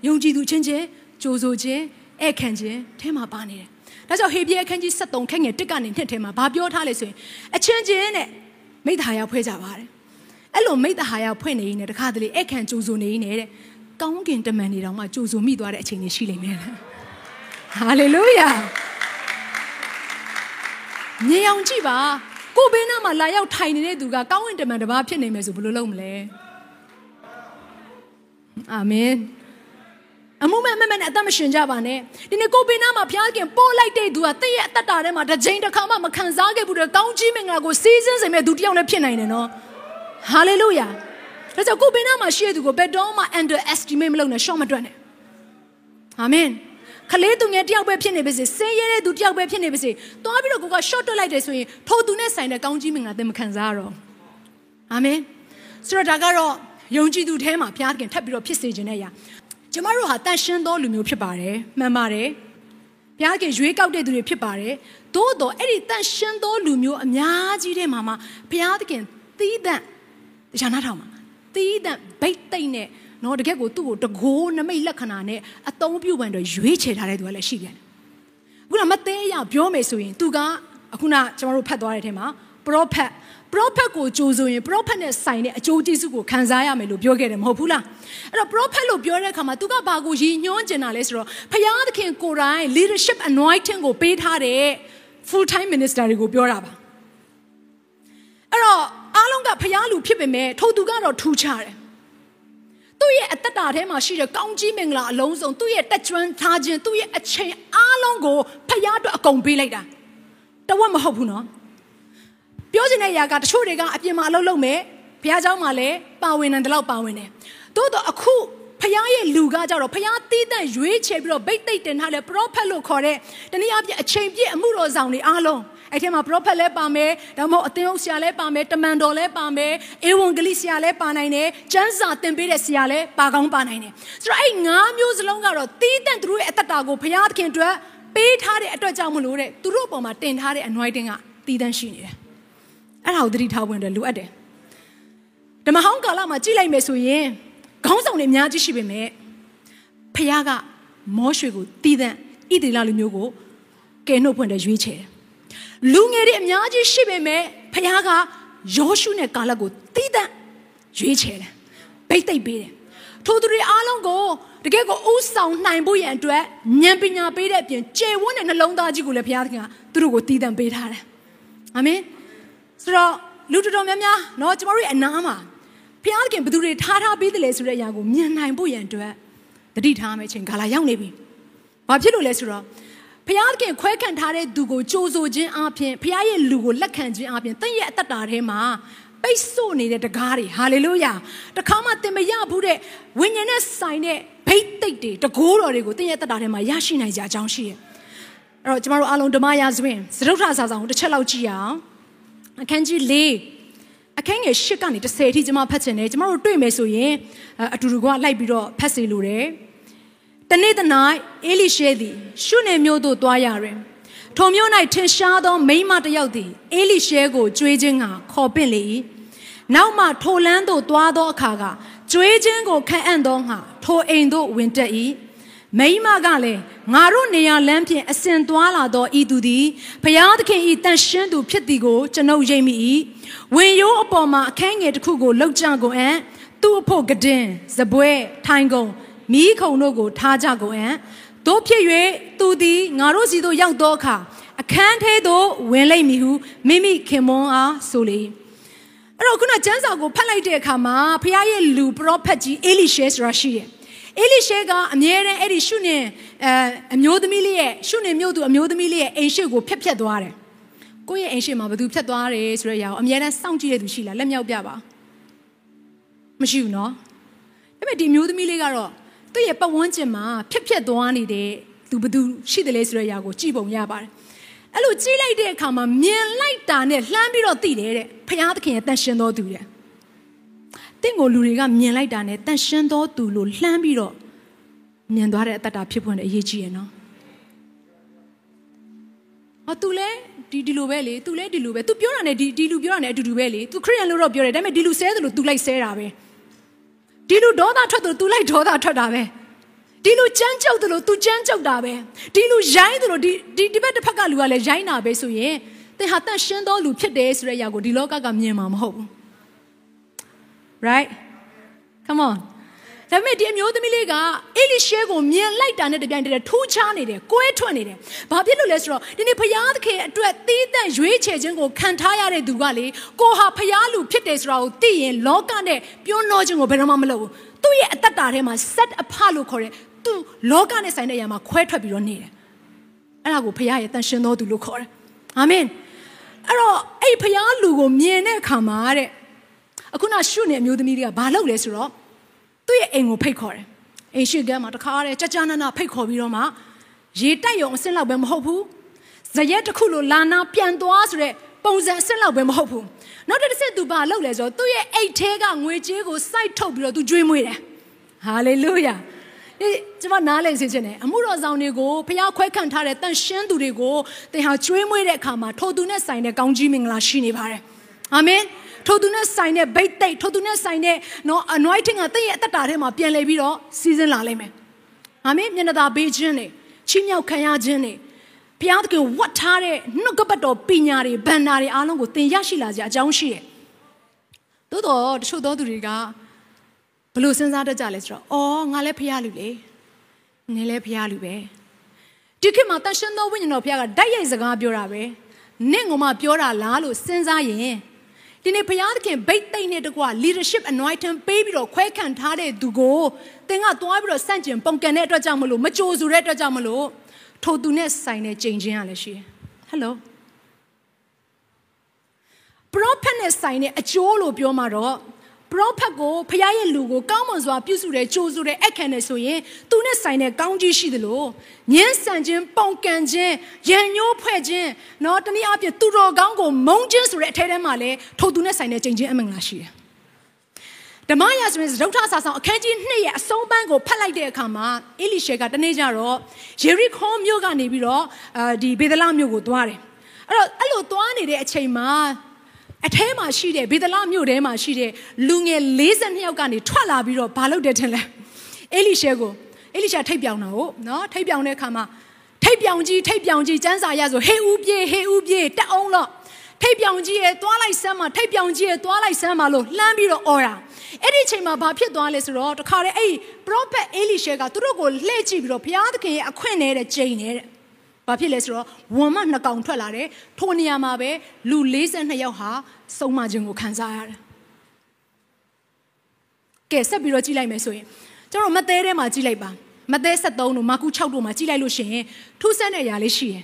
ယုံကြည်သူချင်းချင်းကြိုးဆိုခြင်းဧည့်ခံခြင်းထဲမှာပါနေတယ်ဒါကြောင့်ဟေဘရဲအခန်းကြီး73ခန်းငယ်1ကနေ2ထဲမှာဘာပြောထားလဲဆိုရင်အချင်းချင်းနဲ့မိသားရဖွဲ့ကြပါတယ် အဲ့လိုမိတ္တဟာယဖွင့်နေနေတခါတလေအခန့်ကြိုးဆိုနေနေတဲ့ကောင်းကင်တမန်နေတောင်မှကြိုးဆိုမိသွားတဲ့အချိန်တွေရှိလိမ့်မယ်ဟာလေလုယာမြင်အောင်ကြည့်ပါကိုဘေးနားမှာလာရောက်ထိုင်နေတဲ့သူကကောင်းကင်တမန်တစ်ပါးဖြစ်နေမယ်ဆိုဘယ်လိုလုပ်မလဲအာမင်အမှုမဲ့မဲ့မဲ့နဲ့အသက်မရှင်ကြပါနဲ့ဒီနေ့ကိုဘေးနားမှာဘုရားခင်ပို့လိုက်တဲ့သူကတည့်ရဲ့အသက်တာထဲမှာတစ်ချိန်တစ်ခါမှမခံစားခဲ့ဘူးတဲ့ကောင်းကြီးမင်္ဂလာကိုစီးစင်းစေမဲ့သူတယောက်လည်းဖြစ်နိုင်တယ်နော် ဟာလေလုယာဒါကြောင့်ကိုဘေးနားမှာရှိတဲ့သူကိုဘယ်တော့မှ underestimate မလုပ်နဲ့ရှော့မတွက်နဲ့အာမင်ခလေးသူငယ်တယောက်ပဲဖြစ်နေပါစေဆင်းရဲတဲ့သူတယောက်ပဲဖြစ်နေပါစေသွားပြီးတော့ကိုက short တွက်လိုက်တယ်ဆိုရင်ထိုသူနဲ့ဆိုင်တဲ့ကောင်းကြီးမင်္ဂလာသင်မခံစားရတော့အာမင်ဆိုတော့ဒါကတော့ယုံကြည်သူထဲမှာဘုရားခင်ထပ်ပြီးတော့ဖြစ်စေခြင်းနဲ့ရာကျမတို့ဟာတန်ရှင်းသောလူမျိုးဖြစ်ပါတယ်မှန်ပါတယ်ဘုရားကရွေးကောက်တဲ့သူတွေဖြစ်ပါတယ်သို့တော့အဲ့ဒီတန်ရှင်းသောလူမျိုးအများကြီးတဲ့မှာမှာဘုရားသခင်သီးသန့် တရားနာထောင်မှာသီးသန့်ဗိတ်သိမ့်နဲ့နော်တကယ်ကိုသူ့ကိုတကိုးနမိတ်လက္ခဏာနဲ့အသုံးပြုပန်တော့ရွေးချယ်ထားတဲ့သူကလည်းရှိပြန်တယ်ခုနမသေးရပြောမယ်ဆိုရင်သူကအခုနကျွန်တော်တို့ဖတ်သွားတဲ့အထက်မှာ prophet prophet ကိုကြိုးဆိုရင် prophet နဲ့ဆိုင်တဲ့အကျိုးကျေးဇူးကိုခံစားရမယ်လို့ပြောခဲ့တယ်မဟုတ်ဘူးလားအဲ့တော့ prophet လို့ပြောတဲ့အခါမှာသူကဘာကိုရည်ညွှန်းကျင်တာလဲဆိုတော့ဖယားသခင်ကိုယ်တိုင် leadership anointing ကိုပေးထားတဲ့ full time minister တွေကိုပြောတာပါအဲ့တော့ အားလုံးကဖယားလူဖြစ်ပေမဲ့ထိုသူကတော့ထူးခြားတယ်သူ့ရဲ့အသက်တာထဲမှာရှိတဲ့ကောင်းကြီးမင်္ဂလာအလုံးစုံသူ့ရဲ့တက်ကျွမ်းထားခြင်းသူ့ရဲ့အချိန်အားလုံးကိုဖယားအတွက်အကုန်ပေးလိုက်တာတဝက်မဟုတ်ဘူးနော်ပြောချင်တဲ့အရာကတချို့တွေကအပြင်မှာအလုပ်လုပ်မယ်ဘုရားเจ้าမှာလည်းပါဝင်တယ်တော့ပါဝင်တယ်သို့တော့အခုဖခင်ရဲ့လူကကြတော့ဖခင်တီးတန့်ရွေးချယ်ပြီးတော့ဗိတ်သိက်တင်ထားတဲ့ prophet လို့ခေါ်တဲ့တနည်းအားဖြင့်အချိန်ပြည့်အမှုတော်ဆောင်တွေအားလုံး အဲ့ထဲမှာ prophet လည်းပါမယ်ဒါမှမဟုတ်အသင်းအုပ်ဆရာလည်းပါမယ်တမန်တော်လည်းပါမယ်ဧဝံဂေလိဆရာလည်းပါနိုင်တယ်ကျမ်းစာသင်ပေးတဲ့ဆရာလည်းပါကောင်းပါနိုင်တယ်ဆိုတော့အဲ့ငါးမျိုးစလုံးကတော့တီးတန့်သူတို့ရဲ့အသက်တာကိုဖခင်သခင်အတွက်ပေးထားတဲ့အတွက်ကြောင့်မလို့တဲ့သူတို့အပေါ်မှာတင်ထားတဲ့ anointing ကတီးတန့်ရှိနေတယ်အဲ့ဒါကိုသတိထားဖို့အတွက်လိုအပ်တယ်ဓမ္မဟောင်းကာလမှာကြည့်လိုက်မယ်ဆိုရင်ခေါင်းဆောင်တွေအများကြီးရှိပေမဲ့ဖခင်ကမောရွှေကိုတည်တဲ့ဣတိလလူမျိုးကိုကယ်နှုတ်ဖွင့်တဲ့ရွေးချယ်တယ် လူငယ်တွေအများကြီးရှိပေမဲ့ဖခင်ကယောရှုနဲ့ကာလကိုတီးတန့်ရွေးချယ်တယ်။ဗိတ်သိပ်ပေးတယ်။ထိုသူတွေအားလုံးကိုတကယ်ကိုဥဆောင်နိုင်ဖို့ရန်အတွက်ဉာဏ်ပညာပေးတဲ့အပြင်ကျေဝန်းတဲ့နှလုံးသားကြီးကိုလည်းဘုရားသခင်ကသူတို့ကိုတည်တံ့ပေးထားတယ်။အာမင်။ဆိုတော့လူတော်တော်များများနော်ကျမတို့ရဲ့အနာမှာဘုရားသခင်ဘသူတွေထားထားပေးတယ်လဲဆိုတဲ့အရာကိုမြင်နိုင်ဖို့ရန်အတွက်တတိထားမယ့်အချိန်ကာလာရောက်နေပြီ။ဘာဖြစ်လို့လဲဆိုတော့ ဘုရားသခင်ခွဲခံထားတဲ့သူကိုကြိုးဆိုခြင်းအပြင်ဘုရားရဲ့လူကိုလက်ခံခြင်းအပြင်တင့်ရဲ့အသက်တာထဲမှာပိတ်ဆို့နေတဲ့တကားတွေဟာလေလုယာတခါမှသင်မရဘူးတဲ့ဝိညာဉ်နဲ့ဆိုင်တဲ့ဘိတ်သိက်တွေတကိုးတော်တွေကိုတင့်ရဲ့တက်တာထဲမှာရရှိနိုင်ကြအကြောင်းရှိတယ်။အဲ့တော့ကျမတို့အားလုံးဓမ္မရာဇဝင်စရုပ်ထစာဆောင်တစ်ချက်လောက်ကြည့်အောင်။အခန်းကြီး၄အခန်းငယ်၈ကနေ10အထိကျွန်မဖတ်ချင်တယ်ကျွန်တော်တို့တွေ့မယ်ဆိုရင်အတူတူကလိုက်ပြီးတော့ဖတ်စီလိုတယ် တနေ့တ၌အေလိရှဲသည်ရှုနေမျိုးသို့သွားရတွင်ထိုမျိုး၌ထင်ရှားသောမိန်းမတစ်ယောက်သည်အေလိရှဲကိုကြွေးခြင်းကခေါ်ပင့်လေ၏နောက်မှထိုလန်းသို့သွားသောအခါကကြွေးခြင်းကိုခံအံ့သောငါထိုအိမ်သို့ဝင်တက်၏မိမကလည်းငါတို့နေရာလမ်းဖြင့်အစဉ်သွားလာသောဤသူသည်ဘုရားသခင်ဤတန်ရှင်းသူဖြစ်သည်ကိုကျွန်ုပ်ရိပ်မိ၏ဝင်ရိုးအပေါ်မှာအခန်းငယ်တစ်ခုကိုလှုပ်ကြကုန်အံ့သူ့အဖို့ကဒင်ဇပွဲထိုင်ကုန် မိခုံတို့ကိုထားကြကုန်အံ့တို့ဖြစ်၍သူသည်ငါတို့စီသို့ရောက်သောအခါအခန်းထဲသို့ဝင်လိမ့်မည်ဟုမိမိခင်မွန်းအားဆိုလေအဲ့တော့ခုနကျမ်းစာကိုဖတ်လိုက်တဲ့အခါမှာဖခင်ရဲ့လူပရောဖက်ကြီးအေလိရှဲဆိုတာရှိတယ်အေလိရှဲကအမြဲတမ်းအဲ့ဒီရှုနေအဲအမျိုးသမီးလေးရဲ့ရှုနေမြို့သူအမျိုးသမီးလေးရဲ့အိမ်ရှိကိုဖျက်ဖျက်သွားတယ်ကိုယ့်ရဲ့အိမ်ရှိမှာဘသူဖျက်သွားတယ်ဆိုတဲ့အရာကိုအမြဲတမ်းစောင့်ကြည့်တဲ့သူရှိလားလက်မြောက်ပြပါမရှိဘူးနော်ဒါပေမဲ့ဒီမျိုးသမီးလေးကတော့ သူ့ရဲ့ပတ်ဝန်းကျင်မှာဖျက်ဖျက်သွားနေတဲ့သူဘသူရှိတယ်လဲဆိုတဲ့အရာကိုကြည့်ပုံရပါတယ်အဲ့လိုကြည့်လိုက်တဲ့အခါမှာမြင်လိုက်တာနဲ့လှမ်းပြီးတော့သိတယ်တဲ့ဖခင်သခင်ရဲ့တန်ရှင်တော်သူတဲ့တင့်ကိုလူတွေကမြင်လိုက်တာနဲ့တန်ရှင်းသောသူလို့လှမ်းပြီးတော့မြင်သွားတဲ့အတ္တဖြစ်ဖွင့်တဲ့အရေးကြီးရဲ့နော်။အော် तू လဲဒီဒီလိုပဲလေ तू လဲဒီလိုပဲ तू ပြောတာနဲ့ဒီဒီလူပြောတာနဲ့အတူတူပဲလေ तू ခရစ်ယာန်လို့တော့ပြောတယ်ဒါပေမဲ့ဒီလူဆဲတယ်လို့ तू လိုက်ဆဲတာပဲ။ ဒီလူဒေါသထွက်တယ်လို့ तू လိုက်ဒေါသထွက်တာပဲ။ဒီလူကြမ်းကြောက်တယ်လို့ तू ကြမ်းကြောက်တာပဲ။ဒီလူရိုင်းတယ်လို့ဒီဒီဒီဘက်တစ်ဖက်ကလူကလည်းရိုင်းတာပဲဆိုရင်သင်ဟာတန်ရှင်းသောလူဖြစ်တယ်ဆိုတဲ့အရာကိုဒီလောကကမြင်မှာမဟုတ်ဘူး။ right come on ဒါပေမဲ့ဒီအမျိုးသမီးလေးကအေလိရှဲကိုမြင်လိုက်တာနဲ့တပြိုင်တည်းထူးခြားနေတယ်၊ကွဲထွက်နေတယ်။ဘာဖြစ်လို့လဲဆိုတော့ဒီနေ့ဖယားသခင်အတွက်သီးသန့်ရွေးချယ်ခြင်းကိုခံထားရတဲ့သူကလေကိုဟာဖယားလူဖြစ်တယ်ဆိုတာကိုသိရင်လောကနဲ့ပြောနှောခြင်းကိုဘယ်တော့မှမလုပ်ဘူး။သူ့ရဲ့အတ္တတာထဲမှာ set apart လို့ခေါ်တယ်။သူလောကနဲ့ဆိုင်တဲ့အရာမှာခွဲထွက်ပြီးတော့နေတယ်။အဲ့ဒါကိုဖယားရဲ့တန်ရှင်တော်သူလို့ခေါ်တယ်။အာမင်။အဲ့တော့အဲ့ဖယားလူကိုမြင်တဲ့အခါမှာတဲ့အခုနရှုနေအမျိုးသမီးတွေကဘာလုပ်လဲဆိုတော့ သူ့ရဲ့အိမ်ကိုဖိတ်ခေါ်တယ်အိမ်ရှိကမ်းမှာတခါတည်းကြကြနာနာဖိတ်ခေါ်ပြီးတော့မှရေတိုက်ရုံအစင်းလောက်ပဲမဟုတ်ဘူးဇရက်တစ်ခုလိုလာနာပြန်သွားဆိုတဲ့ပုံစံအစင်းလောက်ပဲမဟုတ်ဘူးနောက်တစ်ဆင့်သူဘာလုပ်လဲဆိုတော့သူ့ရဲ့အိတ်ထဲကငွေကြေးကိုစိုက်ထုတ်ပြီးတော့သူကျွေးမွေးတယ်ဟာလေလုယာဒီဒီကျွန်မနားလည်စေချင်တယ်အမှုတော်ဆောင်တွေကိုဖျားခွဲခံထားတဲ့တန်ရှင်းသူတွေကိုသင်ဟာကျွေးမွေးတဲ့အခါမှာထိုသူနဲ့ဆိုင်တဲ့ကောင်းကြီးမင်္ဂလာရှိနေပါတယ်အာမင် ထိုသူနဲ့ဆိုင်တဲ့ဘိတ်တိတ်ထိုသူနဲ့ဆိုင်တဲ့နော် anointing ကတည့်ရဲ့အသက်တာထဲမှာပြန်လည်ပြီးတော့စီးစင်းလာလိမ့်မယ်အာမင်မျက်နှာသာပေးခြင်းတွေချီးမြှောက်ခံရခြင်းတွေဘုရားသခင်ဝတ်ထားတဲ့နှုတ်ကပတ်တော်ပညာတွေဗန္နာတွေအားလုံးကိုသင်ရရှိလာကြအကြောင်းရှိတယ်သို့တော့တချို့သောသူတွေကဘလို့စဉ်းစားတတ်ကြလဲဆိုတော့အော်ငါလည်းဖះလူလေနင်းလည်းဖះလူပဲဒီခေတ်မှာတန်ရှင်းသောဝိညာဉ်တော်ဖះကဓာတ်ရိုက်စကားပြောတာပဲနင့်ကမှပြောတာလားလို့စဉ်းစားရင် ဒီနေ့ဘုရားသခင်ဗိတ်သိမ့်နဲ့တကွာ leadership anointing ပေးပြီးတော့ခွဲခံထားတဲ့သူကိုသင်ကသွားပြီးတော့စန့်ကျင်ပုံကန်တဲ့အတွက်ကြောင့်မလို့မကြိုဆိုတဲ့အတွက်ကြောင့်မလို့ထိုသူနဲ့ဆိုင်တဲ့ကြိမ်ချင်းရလည်းရှိတယ်။ Hello prophet နဲ့ဆိုင်တဲ့အကျိုးလို့ပြောမှာတော့ prophet ကိုဖခင်ရဲ့လူကိုကောင်းမွန်စွာပြုစုတဲ့ကြိုးဆိုတဲ့အခန့်နဲ့ဆိုရင်သူနဲ့ဆိုင်တဲ့ကောင်းကြီးရှိသလိုညှင်းဆန်ခြင်းပုံကန်ခြင်းရန်ညိုးဖွဲ့ခြင်းเนาะတနည်းအားဖြင့်သူတော်ကောင်းကိုမုန်းခြင်းဆိုတဲ့အထဲထဲမှာလည်းထိုသူနဲ့ဆိုင်တဲ့ကြိမ်ချင်းအမင်္ဂလာရှိတယ်ဓမ္မရာဇဝင်ဒုဋ္ဌဆာဆောင်အခန်းကြီး2ရဲ့အဆုံးပန်းကိုဖတ်လိုက်တဲ့အခါမှာအေလိရှေကတနေ့ကျတော့ယေရိခေါမြို့ကနေပြီးတော့အာဒီဘေဒလမြို့ကိုသွားတယ်အဲ့တော့အဲ့လိုသွားနေတဲ့အချိန်မှာ အထဲမှာရှိတဲ့ဘေဒလမြို့ထဲမှာရှိတဲ့လူငယ်42ယောက်ကနေထွက်လာပြီးတော့ဘာလုပ်တယ်ထင်လဲအေလိရှေကိုအေလိရှာထိတ်ပြောင်တာဟုတ်နော်ထိတ်ပြောင်တဲ့အခါမှာထိတ်ပြောင်ကြီးထိတ်ပြောင်ကြီးစန်းစာရဆိုဟေဦးပြေဟေဦးပြေတက်အောင်လို့ထိတ်ပြောင်ကြီးရဲ့သွားလိုက်ဆမ်းမှာထိတ်ပြောင်ကြီးရဲ့သွားလိုက်ဆမ်းမှာလို့လှမ်းပြီးတော့អော်တာအဲ့ဒီအချိန်မှာဘာဖြစ်သွားလဲဆိုတော့တခါတည်းအဲ့ prophet အေလိရှေကသူတို့ကိုလှည့်ကြည့်ပြီးတော့ဘုရားသခင်ရဲ့အခွင့်နဲ့တဲ့ကြိမ်နေတဲ့ ဘာဖြစ်လဲဆိုတော့ဝန်မနှစ်ကောင်ထွက်လာတယ်ထိုနေရာမှာပဲလူ42ယောက်ဟာစုံမခြင်းကိုခံစားရတယ်ကဲဆက်ပြီးတော့ကြည့်လိုက်မယ်ဆိုရင်ကျွန်တော်မသေးထဲမှာကြည့်လိုက်ပါမသေး73တို့မာကု6တို့မှာကြည့်လိုက်လို့ရှိရင်ထူးဆန်းတဲ့အရာလေးရှိတယ်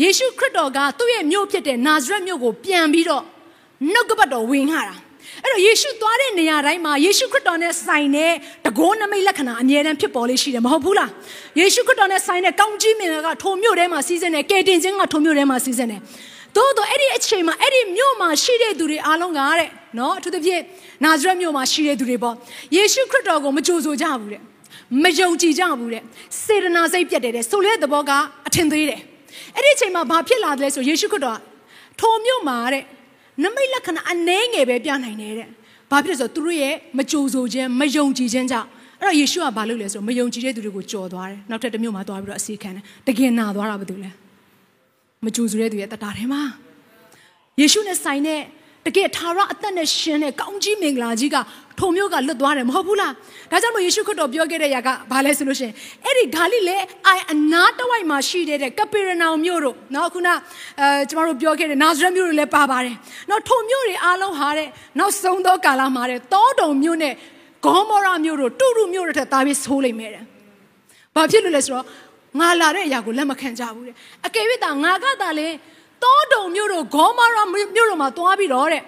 ယေရှုခရစ်တော်ကသူ့ရဲ့မြို့ဖြစ်တဲ့နာဇရက်မြို့ကိုပြန်ပြီးတော့နှုတ်ကပတ်တော်ဝင်လာတာ အဲ့တော့ယေရှုသွားတဲ့နေရာတိုင်းမှာယေရှုခရစ်တော်နဲ့ဆိုင်တဲ့တကိုးနမိတ်လက္ခဏာအမြဲတမ်းဖြစ်ပေါ်လေးရှိတယ်မဟုတ်ဘူးလားယေရှုခရစ်တော်နဲ့ဆိုင်တဲ့ကောင်းကြီးမင်္ဂလာကထိုမြို့ထဲမှာစီးစင်းတယ်ကယ်တင်ခြင်းကထိုမြို့ထဲမှာစီးစင်းတယ်သို့တော့အဲ့ဒီအချိန်မှာအဲ့ဒီမြို့မှာရှိတဲ့သူတွေအားလုံးကတဲ့နော်အထူးသဖြင့်နာဇရက်မြို့မှာရှိတဲ့သူတွေပေါ့ယေရှုခရစ်တော်ကိုမကြိုဆိုကြဘူးတဲ့မယုံကြည်ကြဘူးတဲ့စေတနာစိတ်ပြတ်တယ်တဲ့ဆိုတဲ့သဘောကအထင်သေးတယ်အဲ့ဒီအချိန်မှာဘာဖြစ်လာသလဲဆိုယေရှုခရစ်တော်ထိုမြို့မှာတဲ့ နမိတ်လက္ခဏာအနှဲငယ်ပဲပြနိုင်တယ်တဲ့ဘာဖြစ်လဲဆိုတော့သူတို့ရဲ့မကြိုဆိုခြင်းမယုံကြည်ခြင်းကြောင့်အဲ့တော့ယေရှုကဘာလုပ်လဲဆိုတော့မယုံကြည်တဲ့သူတွေကိုကြော်သွားတယ်နောက်ထပ်တစ်မြို့မှာသွားပြီးတော့အစီခံတယ်တကယ်နာသွားတာဘာလို့လဲမကြိုဆိုတဲ့သူရဲ့တတာထဲမှာယေရှုနဲ့ဆိုင်တဲ့ တကယ်ထာဝရအသက်နဲ့ရှင်တဲ့ကောင်းကြီးမင်္ဂလာကြီးကထုံမျိုးကလွတ်သွားတယ်မဟုတ်ဘူးလားဒါကြောင့်မို့ယေရှုခရစ်တော်ပြောခဲ့တဲ့ຢာကဘာလဲဆိုလို့ရှိရင်အဲ့ဒီဂါလိလဲအိုင်အနာတဝိုက်မှာရှိတဲ့ကပေရနောင်မြို့တို့နော်ခုနအဲကျမတို့ပြောခဲ့တဲ့နာဇရက်မြို့တို့လည်းပါပါတယ်နော်ထုံမြို့တွေအားလုံးဟာတဲ့နောက်ဆုံးသောကာလမှာတဲ့တောတုံမြို့နဲ့ဂေါမောရမြို့တို့တူတူမြို့တို့ထက်သားပြီးဆိုးလိမ့်မယ်တဲ့ဘာဖြစ်လို့လဲဆိုတော့ငါလာတဲ့အရာကိုလက်မခံကြဘူးတဲ့အကယ်၍သာငါကသာလေ တောတုံမြို့တို့ဂေါမောရမြို့တို့မှာသွားပြီးတော့တဲ့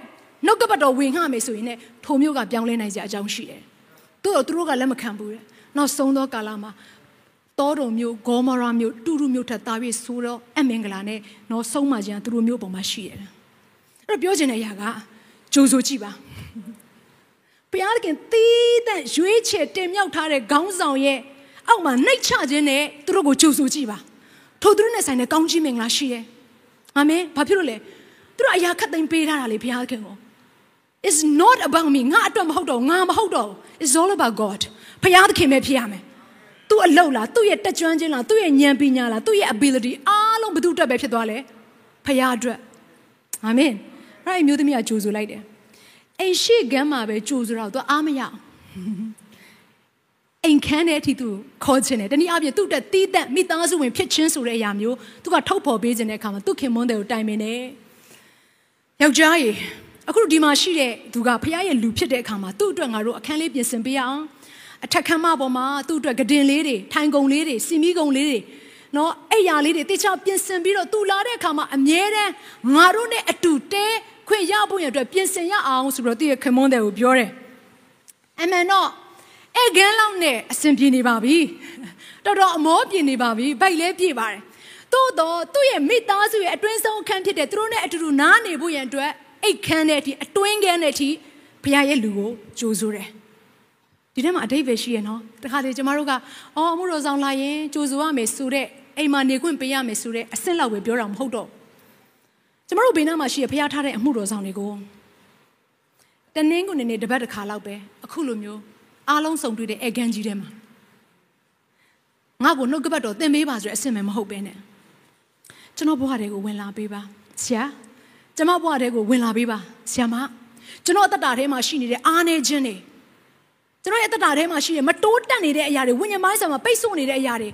နှုတ်ကပတ်တော်ဝင်ငှမယ်ဆိုရင်ねထိုမျိုးကပြောင်းလဲနိုင်ကြအကြောင်းရှိတယ်။သူတို့သူတို့ကလက်မခံဘူးတဲ့။နောက်ဆုံးသောကာလမှာတောတော်မျိုးဂေါမရာမျိုးတူတူမျိုးထက်သားပြီးဆိုးတော့အမင်္ဂလာနဲ့နော်ဆုံးမခြင်းသူတို့မျိုးပေါ်မှာရှိရတယ်။အဲ့တော့ပြောချင်တဲ့အရာကကြိုးဆိုကြည့်ပါ။ဘုရားခင်တီးတဲ့ရွေးချယ်တင်မြှောက်ထားတဲ့ခေါင်းဆောင်ရဲ့အောက်မှာနှိတ်ချခြင်းနဲ့သူတို့ကိုကြိုးဆိုကြည့်ပါ။ထိုသူတို့နဲ့ဆိုင်တဲ့ကောင်းကြီးမင်္ဂလာရှိတယ်။ အာမင်။ဘာဖြစ်လို့လဲ။သူတို့အရာခတ်သိမ်းပေးထားတာလေဘုရားခင်ကို။ It's not about me ငါအတွက်မဟုတ်တော့ငါမဟုတ်တော့ It's all about God ဖခင်သခင်ပဲဖြစ်ရမယ်သူ့အလုပ်လားသူ့ရဲ့တက်ကြွခြင်းလားသူ့ရဲ့ဉာဏ်ပညာလားသူ့ရဲ့ ability အားလုံးဘယ်သူအတွက်ပဲဖြစ်သွားလဲဖခင်အတွက်အာမင်အဲ့ဒီမျိုးသမီးကကြိုးဆိုလိုက်တယ်အိမ်ရှိကမ်းမှာပဲကြိုးဆိုတော့သူအားမရအောင် အိမ်ခန်းတဲ့အထိသူခေါ်ခြင်းတယ်တနည်းအားဖြင့်သူ့တက်တီးသက်မိသားစုဝင်ဖြစ်ချင်းဆိုတဲ့အရာမျိုးသူကထုတ်ဖော်ပေးခြင်းတဲ့အခါမှာသူခင်မွန်းတယ်ကိုတိုင်ပင်တယ်ယောက်ျားကြီးအခုဒီမှာရှိတဲ့သူကဖခင်ရဲ့လူဖြစ်တဲ့အခါမှာသူ့အတွက်ငါတို့အခန်းလေးပြင်ဆင်ပေးရအောင်အထက်ခန်းမပေါ်မှာသူ့အတွက်ကဒင်လေးတွေထိုင်ကုန်လေးတွေစီမီကုန်လေးတွေနော်အဲ့ရလေးတွေတေချာပြင်ဆင်ပြီးတော့သူလာတဲ့အခါမှာအမြဲတမ်းငါတို့နဲ့အတူတဲခွင့်ရဖို့ရအတွက်ပြင်ဆင်ရအောင်ဆိုတော့သူ့ရဲ့ခမွန်းတယ်ကိုပြောတယ်အမှန်တော့ အဲ့ကန်းလောက်နဲ့အဆင်ပြေနေပါပြီတော်တော်အမောပြေနေပါပြီဗိုက်လဲပြေပါတယ်သို့တော့သူ့ရဲ့မိသားစုရဲ့အတွင်းဆုံးအခန်းဖြစ်တဲ့သူတို့နဲ့အတူတူနားနေဖို့ရန်အတွက်အိတ်ခမ်းတဲ့အထိအတွင်းခမ်းတဲ့အထိဘုရားရဲ့လူကိုကြိုးဆိုတယ်ဒီထဲမှာအတိတ်ပဲရှိရနော်တခါလေကျမတို့ကအော်အမှုတော်ဆောင်လာရင်ကြိုဆိုရမယ်ဆိုတဲ့အိမ်မှာနေခွင့်ပေးရမယ်ဆိုတဲ့အဆင့်လောက်ပဲပြောတာမဟုတ်တော့ကျမတို့ဘေးနားမှာရှိရဖျားထားတဲ့အမှုတော်ဆောင်တွေကိုတနင်းကိုနေနေတပတ်တစ်ခါလောက်ပဲအခုလိုမျိုး အားလုံးစုံတွေ့တဲ့အေဂန်ကြီးထဲမှာငါ့ကိုနှုတ်ကပတ်တော်သင်ပေးပါဆိုတဲ့အဆင့်ပဲမဟုတ်ပဲနဲ့ကျွန်တော်ဘဝတွေကိုဝင်လာပေးပါဆရာကျွန်မဘဝတွေကိုဝင်လာပေးပါဆရာမကျွန်တော်အသက်တာထဲမှာရှိနေတဲ့အားနေခြင်းတွေကျွန်တော်ရဲ့အသက်တာထဲမှာရှိတဲ့မတိုးတက်နေတဲ့အရာတွေဝိညာဉ်ပိုင်းဆိုင်မှာပိတ်ဆို့နေတဲ့အရာတွေ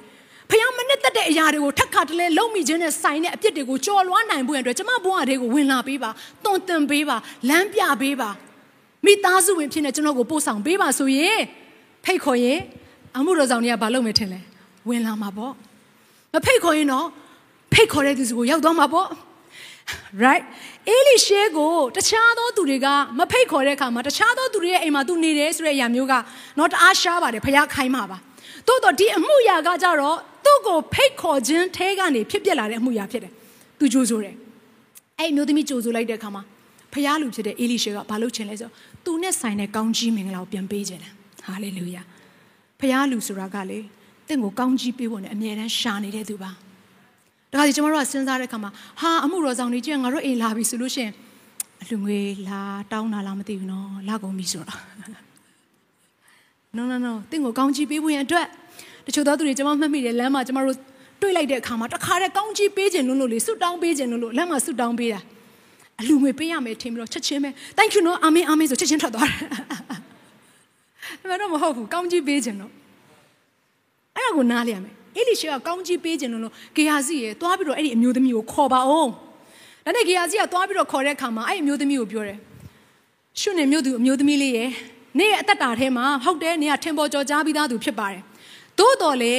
ဖျောင်းမနစ်သက်တဲ့အရာတွေကိုထက်ခါတလဲလုံးမိခြင်းနဲ့ဆိုင်တဲ့အပြစ်တွေကိုကြော်လွှားနိုင်ဖို့အတွက်ကျွန်မဘဝတွေကိုဝင်လာပေးပါတွန်တင်ပေးပါလမ်းပြပေးပါ မိသားစုဝင်ဖြစ်နေကျွန်တော်ကိုပို့ဆောင်ပေးပါဆိုရင်ဖိတ်ခေါ်ရင်အမှုတော်ဆောင်တွေကဘာလုပ်မယ်ထင်လဲဝင်လာမှာပေါ့မဖိတ်ခေါ်ရင်တော့ဖိတ်ခေါ်တဲ့သူစီကိုရောက်သွားမှာပေါ့ right အေလိရှဲကိုတခြားသောသူတွေကမဖိတ်ခေါ်တဲ့အခါမှာတခြားသောသူတွေရဲ့အိမ်မှာသူနေတယ်ဆိုတဲ့အရာမျိုးကတော့တအားရှားပါတယ်ဖခင်ခိုင်းမှာပါတိုးတော့ဒီအမှုရာကကြတော့သူ့ကိုဖိတ်ခေါ်ခြင်းထဲကနေဖြစ်ပျက်လာတဲ့အမှုရာဖြစ်တယ်သူကြိုးဆိုတယ်အဲ့မျိုးသမီးကြိုးဆိုလိုက်တဲ့အခါမှာဖခင်လူဖြစ်တဲ့အေလိရှဲကဘာလုပ်ချင်လဲဆို သူနဲ့ဆိုင်တဲ့ကောင်းကြီးမင်္ဂလာကိုပြန်ပေးခြင်းတယ်ဟာလေလုယာဖခင်လူဆိုတာကလေတင့်ကိုကောင်းကြီးပေးဖို့နဲ့အမြဲတမ်းရှာနေတဲ့သူပါဒါကြကျွန်တော်တို့ကစဉ်းစားတဲ့အခါမှာဟာအမှုတော်ဆောင်တွေကျငါတို့အိမ်လာပြီဆိုလို့ရှိရင်အလူငွေလာတောင်းတာလားမသိဘူးနော်လာကုန်ပြီဆိုတာ no no no တင့်ကိုကောင်းကြီးပေးဖို့ရန်အတွက်တချို့သောသူတွေကျွန်မမှတ်မိတယ်လမ်းမှာကျွန်တော်တို့တွေ့လိုက်တဲ့အခါမှာတခါတည်းကောင်းကြီးပေးခြင်းလို့လို့လေဆွတောင်းပေးခြင်းလို့လို့လမ်းမှာဆွတောင်းပေးတာ အလူငွေပေးရမယ်ထင်ပြီးတော့ချက်ချင်းပဲ thank you နော်အာမင်အာမင်ဆိုချက်ချင်းထွက်သွားတယ်အဲ့တော့မဟုတ်ဘူးကောင်းကြီးပေးခြင်းတော့အဲ့ဒါကိုနားလည်ရမယ်အေလိရှေကကောင်းကြီးပေးခြင်းလို့လို့ဂေဟာစီရဲ့သွားပြီးတော့အဲ့ဒီအမျိုးသမီးကိုခေါ်ပါအောင်ဒါနဲ့ဂေဟာစီကသွားပြီးတော့ခေါ်တဲ့အခါမှာအဲ့ဒီအမျိုးသမီးကိုပြောတယ်ရှုနေမျိုးသူအမျိုးသမီးလေးရဲ့နေ့ရဲ့အသက်တာထဲမှာဟုတ်တယ်နေကထင်ပေါ်ကြော်ကြားပြီးသားသူဖြစ်ပါတယ်သို့တော်လေ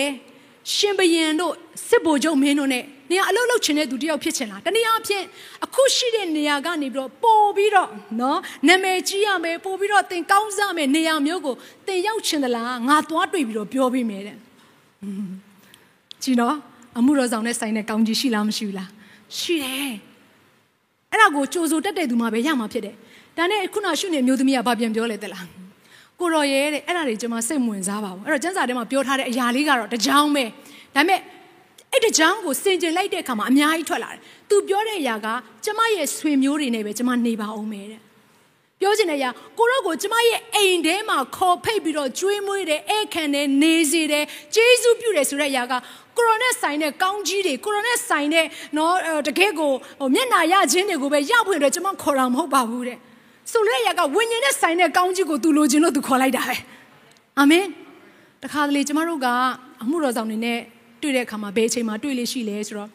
ရှင်ဘရင်တို့စစ်ဗိုလ်ချုပ်မင်းတို့ ਨੇ နေကအလုပ်လုပ်ချင်တဲ့သူတယောက်ဖြစ်ချင်လားတနည်းအားဖြင့်အခုရှိတဲ့နေရာကနေပြီးတော့ပို့ပြီးတော့နော်နာမည်ကြီးရမယ်ပို့ပြီးတော့သင်ကောင်းစားမယ်နေရာမျိုးကိုသင်ရောက်ချင်သလားငါသွားတွေ့ပြီးတော့ပြောပေးမယ်တဲ့ကြည့်နော်အမှုတော်ဆောင်နဲ့ဆိုင်တဲ့ကောင်းကြီးရှိလားမရှိဘူးလားရှိတယ်အဲ့ဒါကိုကြိုးစိုးတက်တဲ့သူမှပဲရမှာဖြစ်တယ်ဒါနဲ့ခုနရှုနေမျိုးသမီးကဘာပြန်ပြောလဲတဲ့လားကိုရော်ရဲတဲ့အဲ့ဒါတွေကျွန်မစိတ်ဝင်စားပါဘူးအဲ့တော့ကျန်းစာထဲမှာပြောထားတဲ့အရာလေးကတော့တကြောင်ပဲဒါပေမဲ့ အဲ့တကြောင်ကိုစင်ကြင်လိုက်တဲ့အခါမှာအများကြီးထွက်လာတယ်သူပြောတဲ့အရာကကျမရဲ့ဆွေမျိုးတွေနဲ့ပဲကျမနေပါအောင်မယ်တဲ့ပြောချင်တဲ့အရာကိုရော့ကိုကျမရဲ့အိမ်ထဲမှာခေါ်ဖိတ်ပြီးတော့ကျွေးမွေးတယ်ဧကန်တယ်နေစေတယ်ကျေးဇူးပြုတယ်ဆိုတဲ့အရာကကိုရိုနဲ့ဆိုင်တဲ့ကောင်းကြီးတွေကိုရိုနဲ့ဆိုင်တဲ့နော်တကယ်ကိုဟိုမျက်နာရခြင်းတွေကိုပဲရဖွင့်တယ်ကျမခေါ်တာမဟုတ်ပါဘူးတဲ့ဆိုတဲ့ရကဝိညာဉ်နဲ့ဆိုင်တဲ့ကောင်းကြီးကိုသူလိုချင်လို့သူခေါ်လိုက်တာပဲအာမင်တခါတလေကျမတို့ကအမှုတော်ဆောင်တွေနဲ့ တွေ့တဲ့အခါမှာဘယ်အချိန်မှာတွေ့လေရှိလဲဆိုတော့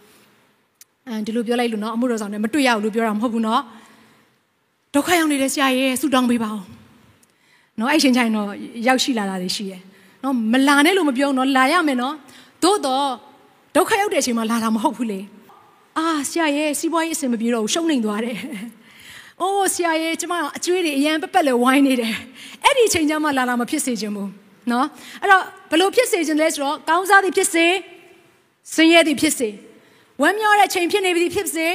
အဲဒီလိုပြောလိုက်လို့နော်အမှုတော်ဆောင်တွေမတွေ့ရဘူးလို့ပြောတာမဟုတ်ဘူးနော်ဒုက္ခရောက်နေတဲ့ဆရာရဲ့ဆူတောင်းပေးပါဦးနော်အဲ့ချိန်ချိုင်တော့ရောက်ရှိလာတာတွေရှိတယ်နော်မလာနဲ့လို့မပြောနော်လာရမယ်နော်သို့တော့ဒုက္ခရောက်တဲ့အချိန်မှာလာတာမဟုတ်ဘူးလေအာဆရာရဲ့စီးပွားရေးအဆင်မပြေတော့ဘူးရှုံးနေသွားတယ်။အိုးဆရာရဲ့ကျမအကျွေးတွေအရန်ပက်ပက်လဲဝိုင်းနေတယ်။အဲ့ဒီချိန်ကျမှလာလာမဖြစ်စေချင်ဘူး။ နော်။အဲ့တော့ဘလို့ဖြစ်စေချင်လဲဆိုတော့ကောင်းစားသည်ဖြစ်စေဆင်းရဲသည်ဖြစ်စေဝမ်းမြောတဲ့ချိန်ဖြစ်နေပြီဖြစ်စေ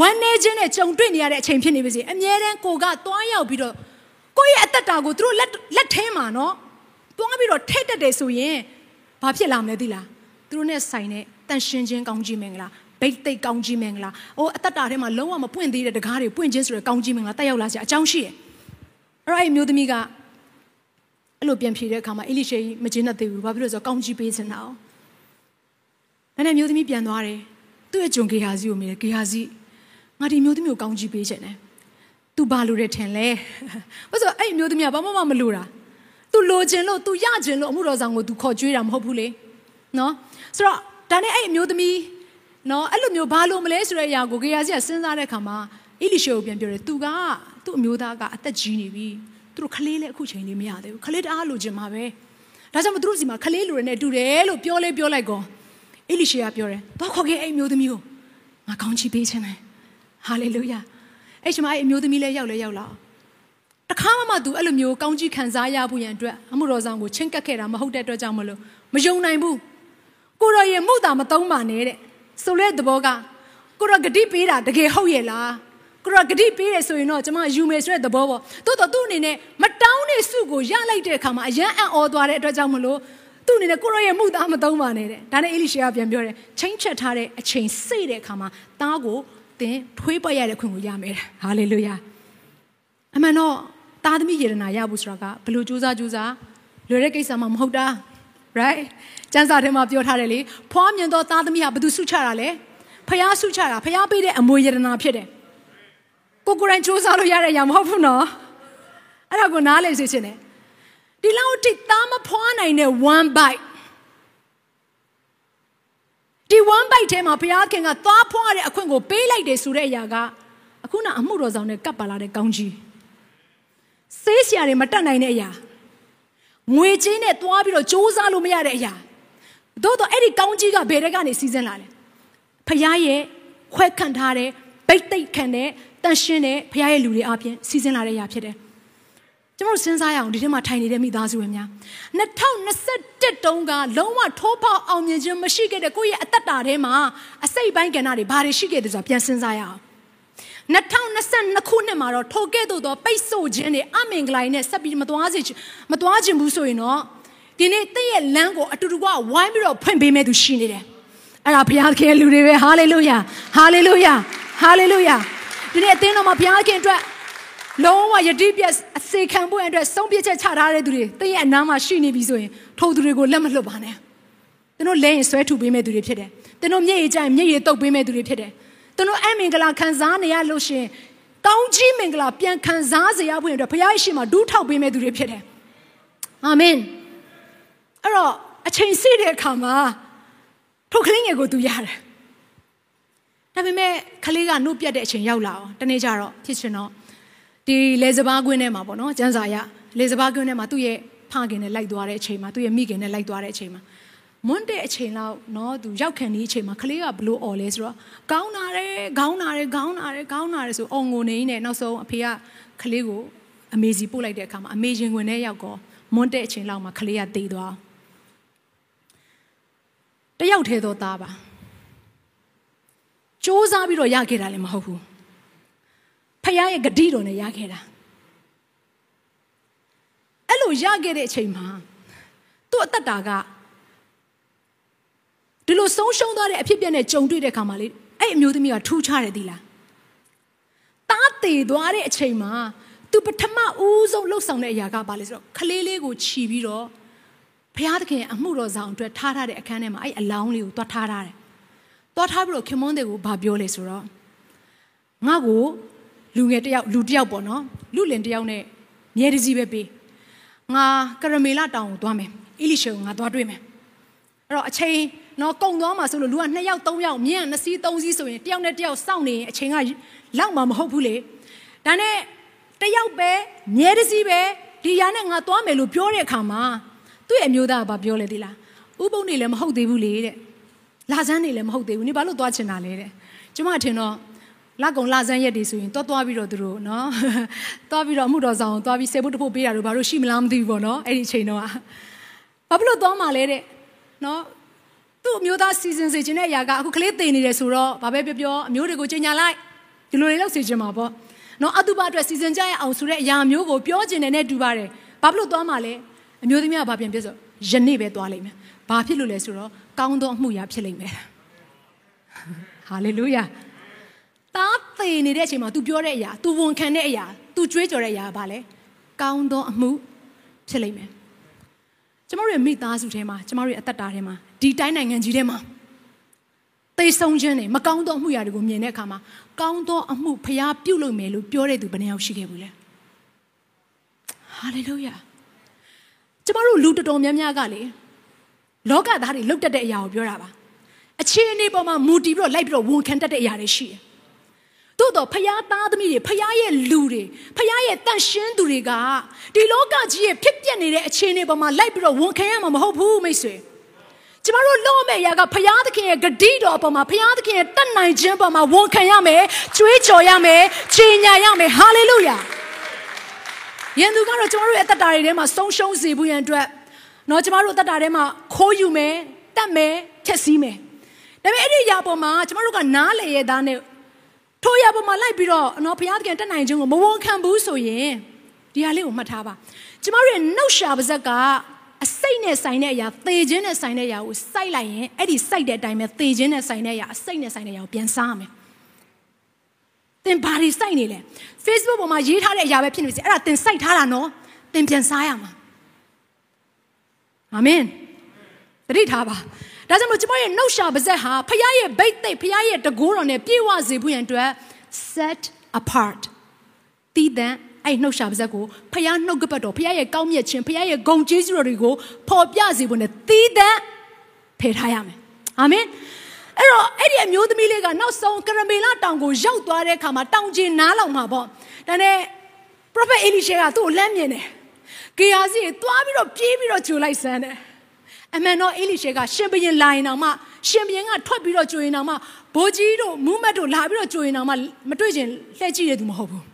ဝမ်းနေခြင်းနဲ့ကြုံတွေ့နေရတဲ့အချိန်ဖြစ်နေပါစေအမြဲတမ်းကိုကသွားရောက်ပြီးတော့ကိုယ့်ရဲ့အသက်တာကိုသူတို့လက်လက်ထဲမှာနော်သွားပြီးတော့ထိတ်တက်တယ်ဆိုရင်ဘာဖြစ်လာမလဲသိလားသူတို့နဲ့ဆိုင်တဲ့တန်ရှင်းခြင်းကောင်းကြီးမင်္ဂလာဘိတ်သိက်ကောင်းကြီးမင်္ဂလာအိုးအသက်တာထဲမှာလုံးဝမပွင့်သေးတဲ့တကားတွေပွင့်ခြင်းဆိုတဲ့ကောင်းကြီးမင်္ဂလာတက်ရောက်လာစရာအကြောင်းရှိတယ်အဲ့တော့အဲ့မျိုးသမီးက အဲ့လိုပြန်ဖြေတဲ့အခါမှာအီလိရှေမကျေနပ်သေးဘူးဘာဖြစ်လို့လဲဆိုတော့ကောင်းကြီးပေးစင်တာ哦နာနဲ့မျိုးသမီးပြန်သွားတယ်သူ့အကျုံဂေဟာစီကိုမြင်တယ်ဂေဟာစီငါဒီမျိုးသမီးကိုကောင်းကြီးပေးချင်တယ်သူဘာလို့လဲထင်လဲဘာလို့အဲ့မျိုးသမီးကဘာမှမလိုတာသူလိုချင်လို့သူရချင်လို့အမှုတော်ဆောင်ကိုသူခေါ်ကြွေးတာမဟုတ်ဘူးလေနော်ဆိုတော့ဒါနဲ့အဲ့အမျိုးသမီးနော်အဲ့လိုမျိုးဘာလို့မလဲဆိုတဲ့အရာကိုဂေဟာစီကစဉ်းစားတဲ့အခါမှာအီလိရှေကိုပြန်ပြောတယ်သူကသူ့အမျိုးသားကအသက်ကြီးနေပြီ သူတို့ခလေးလည်းအခုချိန်လေးမရသေးဘူး။ခလေးတအားလိုချင်မှာပဲ။ဒါကြောင့်မသူတို့စီမှာခလေးလိုရနေတူတယ်လို့ပြောလဲပြောလိုက်ကော။အီလိရှေကပြောတယ်။တော့ခေါ်ခဲ့အဲ့မျိုးသမီးကိုငါကောင်းချီးပေးခြင်းတယ်။ဟာလေလုယာအဲ့ချိန်မှာအဲ့အမျိုးသမီးလေးရောက်လဲရောက်လာတခါမှမသူအဲ့လိုမျိုးကောင်းကြီးခံစားရဖို့ရန်အတွက်အမှုတော်ဆောင်ကိုချင်းကပ်ခဲ့တာမဟုတ်တဲ့အတွက်ကြောင့်မလို့မယုံနိုင်ဘူးကိုရောရဲ့မှုတာမသုံးပါနဲ့တဲ့ဆိုတဲ့သဘောကကိုရောဂတိပေးတာတကယ်ဟုတ်ရဲ့လား ကိုရဂတိပေးရဆိုရင်တော့ကျမယူမယ်ဆိုတဲ့သဘောပေါ့တိုးတော့သူ့အနေနဲ့မတောင်းတဲ့စုကိုရလိုက်တဲ့အခါမှာအယံအံ့ဩသွားတဲ့အတွက်ကြောင့်မလို့သူ့အနေနဲ့ကိုရရဲ့မှုသားမသုံးပါနဲ့တဲ့ဒါနဲ့အေလိရှေကပြန်ပြောတယ်ချင်းချက်ထားတဲ့အချိန်စိတ်တဲ့အခါမှာသားကိုသင်ထွေးပတ်ရတဲ့ခွင့်ကိုရမယ်ဟာလေလုယာအမှန်တော့သားသမီးယေရနာရဖို့ဆိုတာကဘလို့ကြိုးစားကြိုးစားလွယ်တဲ့ကိစ္စမှမဟုတ်တာ right ကျမ်းစာထဲမှာပြောထားတယ်လေဖွားမြင်သောသားသမီးဟာဘယ်သူဆုချတာလဲဖျားဆုချတာဖျားပေးတဲ့အမွေယရနာဖြစ်တယ် ကိုကိုရိုင်းစူးစမ်းလို့ရတဲ့အရာမဟုတ်ဘူးနော်အဲ့ဒါကိုနားလည်စေချင်တယ်ဒီလောက်ထိသားမဖွားနိုင်တဲ့ one bite ဒီ one bite ထဲမှာဘုရားခင်ကသွားဖွားတဲ့အခွင့်ကိုပေးလိုက်တယ်ဆိုတဲ့အရာကအခုနအမှုတော်ဆောင်နဲ့ကပ်ပါလာတဲ့ကောင်းကြီးဆေးဆရာတွေမတက်နိုင်တဲ့အရာငွေချင်းနဲ့သွားပြီးတော့စူးစမ်းလို့မရတဲ့အရာသို့တော့အဲ့ဒီကောင်းကြီးကဘယ်တဲ့ကနေစီးစင်းလာလဲဖခင်ရဲ့ခွဲခန့်ထားတဲ့ဗိတ်သိက်ခံတဲ့ တန်ရှင်းတဲ့ဖခင်ရဲ့လူတွေအပြင်စီးစင်းလာတဲ့အရာဖြစ်တယ်ကျွန်တော်စဉ်းစားရအောင်ဒီထဲမှာထိုင်နေတဲ့မိသားစုဝင်များ2021တုန်းကလုံးဝထိုးပေါက်အောင်မြင်ခြင်းမရှိခဲ့တဲ့ကိုယ့်ရဲ့အသက်တာထဲမှာအစိတ်ပိုင်းကဏ္ဍတွေဘာတွေရှိခဲ့တယ်ဆိုတာပြန်စဉ်းစားရအောင်2022ခုနှစ်မှာတော့ထိုကဲ့သို့သောပိတ်ဆို့ခြင်းတွေအမင်္ဂလာနဲ့ဆက်ပြီးမသွားစေမသွားခြင်းဘူးဆိုရင်တော့ဒီနေ့တည့်ရဲ့လမ်းကိုအတူတူကဝိုင်းပြီးတော့ဖွင့်ပေးမဲ့သူရှိနေတယ်အဲ့ဒါဘုရားခင်လူတွေပဲဟာလေလုယာဟာလေလုယာဟာလေလုယာ ဒီနေ့အသင်းတော်မှာဘုရားခင်အတွက်လုံးဝယတိပြတ်အစေခံဖို့အတွက်ဆုံးဖြတ်ချက်ချထားတဲ့သူတွေတည့်ရဲ့အနားမှာရှိနေပြီဆိုရင်ထိုသူတွေကိုလက်မလွတ်ပါနဲ့သူတို့လဲရင်ဆွဲထုတ်ပေးမဲ့သူတွေဖြစ်တယ်သူတို့မျက်ရည်ကျရင်မျက်ရည်တုပ်ပေးမဲ့သူတွေဖြစ်တယ်သူတို့အမင်္ဂလာခံစားနေရလို့ရှင်ကောင်းကြီးမင်္ဂလာပြန်ခံစားစေရဖို့အတွက်ဘုရားရှိခိုးဒူးထောက်ပေးမဲ့သူတွေဖြစ်တယ်အာမင်အဲ့တော့အချိန်စီးတဲ့အခါမှာထုတ်ကလေးငယ်ကိုသူရတယ် ဒါပေမဲ့ကလေးကနှုတ်ပြတ်တဲ့အချိန်ရောက်လာအောင်တနေ့ကျတော့ဖြစ်ချင်တော့ဒီလေစပားကွင်းထဲမှာပေါ့နော်ကျန်းစာရလေစပားကွင်းထဲမှာသူ့ရဲ့ဖခင်နဲ့လိုက်သွားတဲ့အချိန်မှာသူ့ရဲ့မိခင်နဲ့လိုက်သွားတဲ့အချိန်မှာမွန်းတဲ့အချိန်လောက်နော်သူရောက်ခံဒီအချိန်မှာကလေးကဘလို့អော်လဲဆိုတော့ကောင်းတာတယ်ခေါင်းတာတယ်ခေါင်းတာတယ်ခေါင်းတာတယ်ဆိုအော်ငိုနေနေနောက်ဆုံးအဖေကကလေးကိုအမေစီပို့လိုက်တဲ့အခါမှာအမေရင်ဝင်တဲ့ရောက်ကောမွန်းတဲ့အချိန်လောက်မှာကလေးကတေးသွားတယောက်သေးတော့သားပါ စူးစမ်းပြီးတော့ရခဲ့တာလည်းမဟုတ်ဘူးဖခင်ရဲ့ဂတိတော်နဲ့ရခဲ့တာအဲ့လိုရခဲ့တဲ့အချိန်မှာသူ့အသက်တာကဒီလိုဆုံးရှုံးသွားတဲ့အဖြစ်အပျက်နဲ့ကြုံတွေ့တဲ့အခါမှာလေအဲ့အမျိုးသမီးကထူးခြားတယ်သီလားတားသေးသွားတဲ့အချိန်မှာသူပထမဦးဆုံးလှုပ်ဆောင်တဲ့အရာကဘာလဲဆိုတော့ခလေးလေးကိုခြီပြီးတော့ဘုရားသခင်အမှုတော်ဆောင်အတွက်ထားထားတဲ့အခန်းထဲမှာအဲ့အလောင်းလေးကိုတွားထားထားတယ်။ တွားထားပြီးတော့ခင်မွန်းတွေကိုဘာပြောလဲဆိုတော့ငါ့ကိုလူငယ်တယောက်လူတယောက်ပေါ့နော်လူလင်တယောက်နဲ့မြဲတစည်းပဲပေးငါကရမေလတောင်ကိုသွားမယ်အီလိရှေကိုငါသွားတွေ့မယ်အဲ့တော့အချိန်နော်ကုံသွားမှာဆိုလို့လူက2ယောက်3ယောက်မြင်းက2စီး3စီးဆိုရင်တယောက်နဲ့တယောက်စောင့်နေရင်အချိန်ကလောက်မှာမဟုတ်ဘူးလေဒါနဲ့တယောက်ပဲမြဲတစည်းပဲဒီရနဲ့ငါသွားမယ်လို့ပြောတဲ့အခါမှာသူ့ရဲ့အမျိုးသားကပြောလေသီလားဥပုံနေလည်းမဟုတ်သေးဘူးလေတဲ့ လာစမ်းနေလည်းမဟုတ်သေးဘူးနေဘာလို့သွားချင်တာလဲတဲ့ကျမထင်တော့လကုံလာစမ်းရက်တွေဆိုရင်တွားတွားပြီးတော့သူတို့နော်တွားပြီးတော့အမှုတော်ဆောင်တွားပြီးဆေဖို့တဖို့ပေးတာတို့ဘာလို့ရှိမလားမသိဘူးပေါ့နော်အဲ့ဒီအချိန်တော့ဘာဖြစ်လို့သွားမှလဲတဲ့နော်သူ့အမျိုးသားစီစဉ်စေခြင်းတဲ့အရာကအခုကလေးတည်နေတယ်ဆိုတော့ဘာပဲပြောပြောအမျိုးတွေကိုကြီးညာလိုက်ဒီလိုလေးလောက်စေခြင်းမှာပေါ့နော်အတုပအတွက်စီစဉ်ကြရအောင်ဆိုတဲ့အရာမျိုးကိုပြောခြင်းနဲ့တူပါတယ်ဘာဖြစ်လို့သွားမှလဲအမျိုးသမီးကဘာပြန်ပြောဆိုယနေ့ပဲသွားလိမ့်မယ်ဘာဖြစ်လို့လဲဆိုတော့ ကောင်းသောအမှုရာဖြစ်လိမ့်မယ်ဟာလေလုယာတားသေနေတဲ့အချိန်မှာ तू ပြောတဲ့အရာ तू ဝန်ခံတဲ့အရာ तू ကြွေးကြော်တဲ့အရာကဘာလဲကောင်းသောအမှုဖြစ်လိမ့်မယ်ကျမတို့ရဲ့မိသားစုထဲမှာကျမတို့ရဲ့အသက်တာထဲမှာဒီတိုင်းနိုင်ငံကြီးထဲမှာသေဆုံးခြင်းတွေမကောင်းသောအမှုရာတွေကိုမြင်တဲ့အခါမှာကောင်းသောအမှုဖျားပြုတ်လို့မယ်လို့ပြောတဲ့သူဘယ်နှယောက်ရှိခဲ့ဘူးလဲဟာလေလုယာကျမတို့လူတော်တော်များများကလေ လောကသားတွေလုတ်တက်တဲ့အရာကိုပြောတာပါအခြေအနေပေါ်မှာမူတည်ပြီးတော့လိုက်ပြီးတော့ဝန်ခံတတ်တဲ့အရာတွေရှိတယ်တို့တော့ဖျားသားသမီးတွေဖျားရဲ့လူတွေဖျားရဲ့တန့်ရှင်းသူတွေကဒီလောကကြီးရဲ့ဖြစ်ပျက်နေတဲ့အခြေအနေပေါ်မှာလိုက်ပြီးတော့ဝန်ခံရမှာမဟုတ်ဘူးမိတ်ဆွေကျမတို့လုံးမဲ့အရာကဖျားသခင်ရဲ့ဂတိတော်ပေါ်မှာဖျားသခင်ရဲ့တတ်နိုင်ခြင်းပေါ်မှာဝန်ခံရမယ်ကြွေးကြော်ရမယ်ချိန်ညာရမယ်ဟာလေလုယာယန်သူကတော့ကျမတို့ရဲ့အသက်တာတွေထဲမှာဆုံးရှုံးစေဖို့ရန်အတွက် နော်ကျမတို့အသက်တာထဲမှာခိုးယူမယ်တတ်မယ်ဖြက်စီးမယ်ဒါပေမဲ့အဲ့ဒီအရာပေါ်မှာကျမတို့ကနားလေရသားနဲ့ထိုရပေါ်မှာလိုက်ပြီးတော့နော်ဘုရားသခင်တက်နိုင်ခြင်းကိုမဝန်ခံဘူးဆိုရင်ဒီဟာလေးကိုမှတ်ထားပါကျမတို့ရဲ့နှုတ်ရှာပါဇက်ကအစိတ်နဲ့ဆိုင်တဲ့အရာသေခြင်းနဲ့ဆိုင်တဲ့အရာကိုစိုက်လိုက်ရင်အဲ့ဒီစိုက်တဲ့အတိုင်းပဲသေခြင်းနဲ့ဆိုင်တဲ့အရာအစိတ်နဲ့ဆိုင်တဲ့အရာကိုပြန်စားမယ်သင်ဘာတွေစိုက်နေလဲ Facebook ပေါ်မှာရေးထားတဲ့အရာပဲဖြစ်နေစီအဲ့ဒါသင်စိုက်ထားတာနော်သင်ပြန်စားရမှာ အာမင်တတိထားပါဒါကြောင့်မို့ကျွန်မရဲ့နှုတ်ရှာပါဇက်ဟာဖခင်ရဲ့ဘိတ်သိက်ဖခင်ရဲ့တကိုးတော်နဲ့ပြည့်ဝစေဖို့ရန်အတွက် set apart တည်တဲ့အဲ့နှုတ်ရှာပါဇက်ကိုဖခင်နှုတ်ကပတ်တော်ဖခင်ရဲ့ကောင်းမြတ်ခြင်းဖခင်ရဲ့ဂုဏ်ကျေးဇူးတော်တွေကိုပေါ်ပြစေဖို့နဲ့တည်တဲ့ဖယ်ထားရမယ်အာမင်အဲ့တော့အဲ့ဒီအမျိုးသမီးလေးကနောက်ဆုံးကရမေလတောင်ကိုရောက်သွားတဲ့အခါမှာတောင်ကျင်နားလောက်မှာပေါ့ဒါနဲ့ prophet Elisha ကသူ့ကိုလမ်းမြင်တယ် ဂေဟာစီကိုသွားပြီးတော့ပြေးပြီးတော့ဂျိုလိုက်စမ်းတယ်အမှန်တော့အေလိရှေကရှင်ဘရင်လာရင်တော့မှရှင်ဘရင်ကထွက်ပြီးတော့ကြွရင်တော့မှဘိုးကြီးတို့မူးမတ်တို့လာပြီးတော့ကြွရင်တော့မှမတွေ့ချင်လှည့်ကြည့်ရသူမဟုတ်ဘူး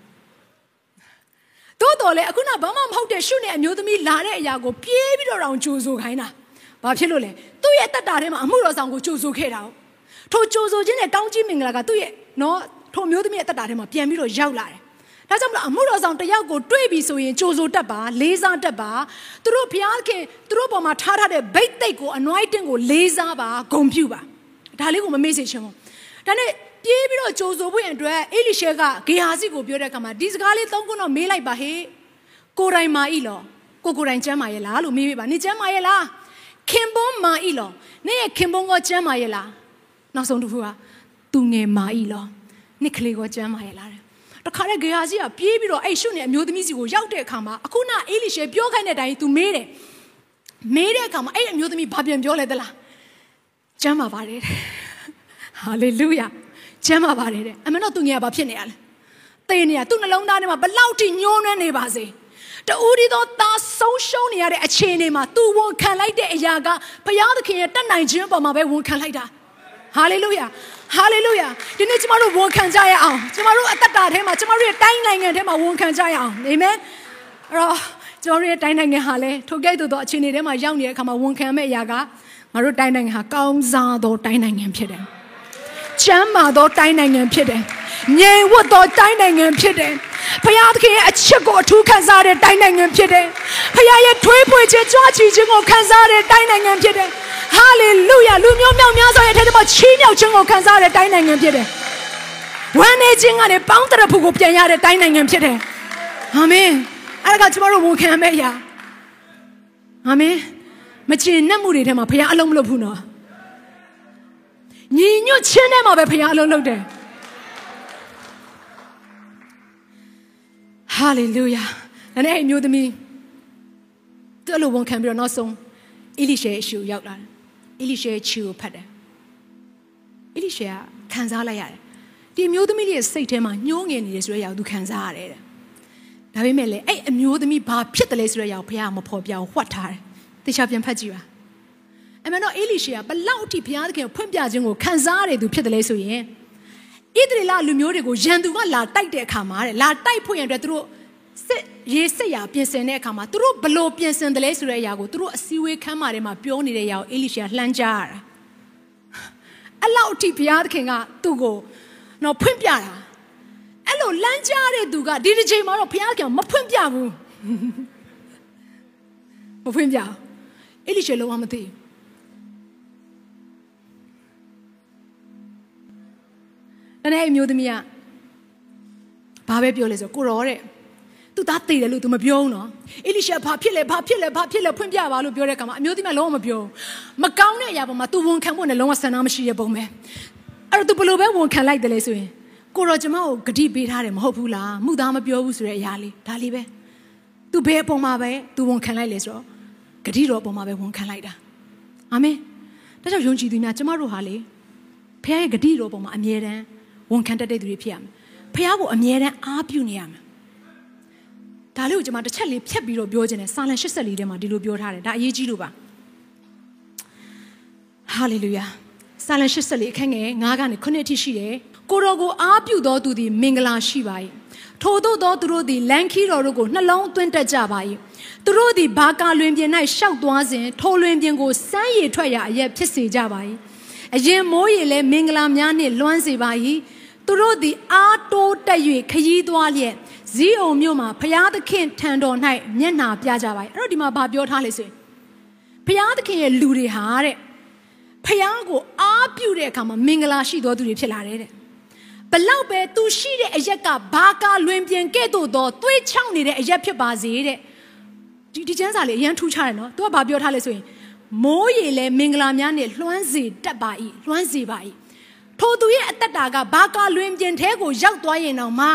တိုးတော်လေအခုနဘာမှမဟုတ်တဲ့ရှုနဲ့အမျိုးသမီးလာတဲ့အရာကိုပြေးပြီးတော့တောင်ကြိုးဆိုခိုင်းတာဘာဖြစ်လို့လဲသူ့ရဲ့တက်တာထဲမှာအမှုတော်ဆောင်ကိုကြိုးဆိုခဲ့တာထိုကြိုးဆိုခြင်းနဲ့တောင်းကြီးမင်္ဂလာကသူ့ရဲ့နော်ထိုအမျိုးသမီးရဲ့တက်တာထဲမှာပြန်ပြီးတော့ရောက်လာတယ် ဒါကြောင့်မလို့အမှုတော်ဆောင်တယောက်ကိုတွေ့ပြီဆိုရင်ကြိုဆိုတတ်ပါလေးစားတတ်ပါသူတို့ဘုရားခင်သူတို့ပေါ်မှာထားထားတဲ့ဗိတ်သိက်ကို anointing ကိုလေးစားပါဂုဏ်ပြုပါဒါလေးကိုမမေ့စေချင်ဘူးဒါနဲ့ပြေးပြီးတော့ကြိုဆိုဖို့ရန်အတွက်အေလိရှဲကဂေဟာစီကိုပြောတဲ့အခါမှာဒီစကားလေးသုံးခုတော့မေးလိုက်ပါဟေ့ကိုတိုင်မာဤလောကိုကိုတိုင်ကျမ်းမာရဲ့လားလို့မေးပြပါနေကျမ်းမာရဲ့လားခင်ပွန်းမာဤလောနေရဲ့ခင်ပွန်းကကျမ်းမာရဲ့လားနောက်ဆုံးတစ်ခုကသူငယ်မာဤလောနှစ်ကလေးကကျမ်းမာရဲ့လား တခါတည်းဂေဟာစီကပြေးပြီးတော့အဲ့ရှုနဲ့အမျိုးသမီးစီကိုရောက်တဲ့အခါမှာအခုနအေလိရှေပြောခိုင်းတဲ့အတိုင်း तू မေးတယ်မေးတဲ့အခါမှာအဲ့အမျိုးသမီးဘာပြန်ပြောလဲသလားကျမ်းပါပါတယ်ဟာလေလုယာကျမ်းပါပါတယ်တဲ့အမှန်တော့သူငယ်ကဘာဖြစ်နေရလဲသေနေရသူ့နှလုံးသားထဲမှာဘလောက်ထိညှိုးနှွမ်းနေပါစေတူဒီတော့သားဆုံးရှုံးနေရတဲ့အခြေအနေမှာ तू ဝန်ခံလိုက်တဲ့အရာကဘုရားသခင်ရဲ့တတ်နိုင်ခြင်းပေါ်မှာပဲဝန်ခံလိုက်တာဟာလေလုယာ ဟာလေလုယာဒီနေ့ကျမတို့ဝန်ခံကြရအောင်ကျမတို့အသက်တာထဲမှာကျမတို့ရဲ့တိုင်းနိုင်ငံထဲမှာဝန်ခံကြရအောင်အာမင်အဲ့တော့ကျမတို့ရဲ့တိုင်းနိုင်ငံဟာလည်းထိုကဲ့သို့သောအခြေအနေထဲမှာရောက်နေတဲ့အခါမှာဝန်ခံမဲ့အရာကငါတို့တိုင်းနိုင်ငံဟာကောင်းစားသောတိုင်းနိုင်ငံဖြစ်တယ်ချမ်းသာသောတိုင်းနိုင်ငံဖြစ်တယ် ငြိမ်ဝတ်သောတိုင်းနိုင်ငံဖြစ်တယ်ဖခင်သခင်ရဲ့အချစ်ကိုအထူးခံစားတဲ့တိုင်းနိုင်ငံဖြစ်တယ်ဖခင်ရဲ့ထွေးပွေခြင်းကြွားချီခြင်းကိုခံစားတဲ့တိုင်းနိုင်ငံဖြစ်တယ်ဟာလေလုယာလူမျိုးမြောက်များစွာရဲ့ထဲမှာချီးမြှောက်ခြင်းကိုခံစားရတဲ့တိုင်းနိုင်ငံဖြစ်တယ်။ဝမ်းနေခြင်းကနေပေါင်းတရဖို့ကိုပြန်ရတဲ့တိုင်းနိုင်ငံဖြစ်တယ်။အာမင်။အဲ့ဒါကကျမတို့ဝန်ခံမဲ့အရာ။အာမင်။မချင်နဲ့မှုတွေထဲမှာဖခင်အလုံးမလုပ်ဘူးနော်။ညီညွတ်ခြင်းထဲမှာပဲဖခင်အလုံးလုပ်တယ်။ ဟာလေလုယာ။ဒါနဲ့အဲ့မျိုးသမီးသူ့လိုဝန်ခံပြီးတော့နောက်ဆုံးအီလိရှေရှူရောက်လာတယ်။အီလိရှေချီကိုဖတ်တယ်။အီလိရှေကခံစားလိုက်ရတယ်။ဒီအမျိုးသမီးရဲ့စိတ်ထဲမှာညှိုးငယ်နေတယ်ဆိုတဲ့အရာကိုသူခံစားရတယ်တဲ့။ဒါပေမဲ့လည်းအဲ့အမျိုးသမီးဘာဖြစ်တယ်လဲဆိုတဲ့အရာကိုဘုရားမဖော်ပြဘူးဟွက်ထားတယ်။တေချာပြန်ဖတ်ကြည့်ပါ။အမှန်တော့အေလိရှေကဘလောက်အထိဘုရားသခင်ကိုဖွင့်ပြခြင်းကိုခံစားရတဲ့သူဖြစ်တယ်လဲဆိုရင် ဣသရေလလူမျိုးတွေကိုရန်သူကလာတိုက်တဲ့အခါမှာတဲ့လာတိုက်ဖို့ရန်အတွက်သူတို့စစ်ရေးစစ်ရာပြင်ဆင်တဲ့အခါမှာသူတို့ဘလို့ပြင်ဆင်တယ်လဲဆိုတဲ့အရာကိုသူတို့အစည်းအဝေးခန်းမှာထဲမှာပြောနေတဲ့အရာကိုအေလိရှေကလှမ်းကြားရတာအဲ့လောက်အထိဘုရားသခင်ကသူ့ကိုတော့ဖွင့်ပြတာအဲ့လိုလမ်းကြားတဲ့သူကဒီတစ်ချိန်မှာတော့ဘုရားသခင်မဖွင့်ပြဘူးမဖွင့်ပြအေလိရှေလုံးဝမသိဘူး တနေ့အမျိုးသမီးကဘာပဲပြောလဲဆိုကိုရောတဲ့သူသားတည်တယ်လို့သူမပြောဘူးနော်အီလိရှာဘာဖြစ်လဲဘာဖြစ်လဲဘာဖြစ်လဲဖွင့်ပြပါလို့ပြောတဲ့အခါမှာအမျိုးသမီးကလုံးဝမပြောဘူးမကောင်းတဲ့အရာပေါ်မှာသူဝန်ခံဖို့နဲ့လုံးဝဆန္ဒမရှိတဲ့ပုံပဲအဲ့တော့သူဘလို့ပဲဝန်ခံလိုက်တယ်လေဆိုရင်ကိုရောကျမကိုဂတိပေးထားတယ်မဟုတ်ဘူးလားမှုသားမပြောဘူးဆိုတဲ့အရာလေးဒါလေးပဲသူဘယ်အပေါ်မှာပဲသူဝန်ခံလိုက်လဲဆိုတော့ဂတိတော်အပေါ်မှာပဲဝန်ခံလိုက်တာအာမင်ဒါကြောင့်ယုံကြည်သူများကျမတို့ဟာလေဖခင်ရဲ့ဂတိတော်အပေါ်မှာအမြဲတမ်း ဝန်ခံတတ်တဲ့သူတွေဖြစ်ရမယ်ဖခင်ကိုအမြဲတမ်းအားပြုနေရမယ်ဒါလေးကိုကျွန်မတစ်ချက်လေးဖြတ်ပြီးတော့ပြောခြင်းနဲ့စာလံ84ထဲမှာဒီလိုပြောထားတယ်ဒါအရေးကြီးလို့ပါဟာလေလုယာစာလံ84အခန်းငယ်9ကနေ9အထိရှိတယ်ကိုတော်ကိုအားပြုတော်သူသည်မင်္ဂလာရှိပါ၏ထို့သောသောသူတို့သည်လန်ခီတော်တို့ကိုနှလုံးသွင်းတတ်ကြပါ၏သူတို့သည်ဘာကာလွင်ပြင်၌ရှောက်သွားစဉ်ထိုလွင်ပြင်ကိုစမ်းရည်ထွက်ရာအရက်ဖြစ်စေကြပါ၏အရင်မိုးရည်လည်းမင်္ဂလာများနှင့်လွမ်းစေပါ၏ သူတို့သည်အားတိုးတက်၍ခရီးသွားလျက်ဇီးအောင်မြို့မှာဖျားသခင်ထံတော်၌မျက်နှာပြကြပါ၏အဲ့တော့ဒီမှာဗာပြောထားလေဆိုရင်ဖျားသခင်ရဲ့လူတွေဟာတဲ့ဖျားကိုအားပြုတဲ့အခါမှာမင်္ဂလာရှိတော်သူတွေဖြစ်လာတယ်တဲ့ဘလောက်ပဲသူရှိတဲ့အရက်ကဘာကာလွင်ပြင်ကဲ့သို့သောသွေးချောင်းနေတဲ့အရက်ဖြစ်ပါစေတဲ့ဒီဒီကျမ်းစာလေးအရန်ထူးခြားတယ်နော်သူကဘာပြောထားလဲဆိုရင်မိုးရေလဲမင်္ဂလာများနဲ့လွှမ်းစေတတ်ပါ၏လွှမ်းစေပါ၏ ထိုသူရဲ့အသက်တာကဘာကာလွင်ပြင်ထဲကိုရောက်သွားရင်တော့မှ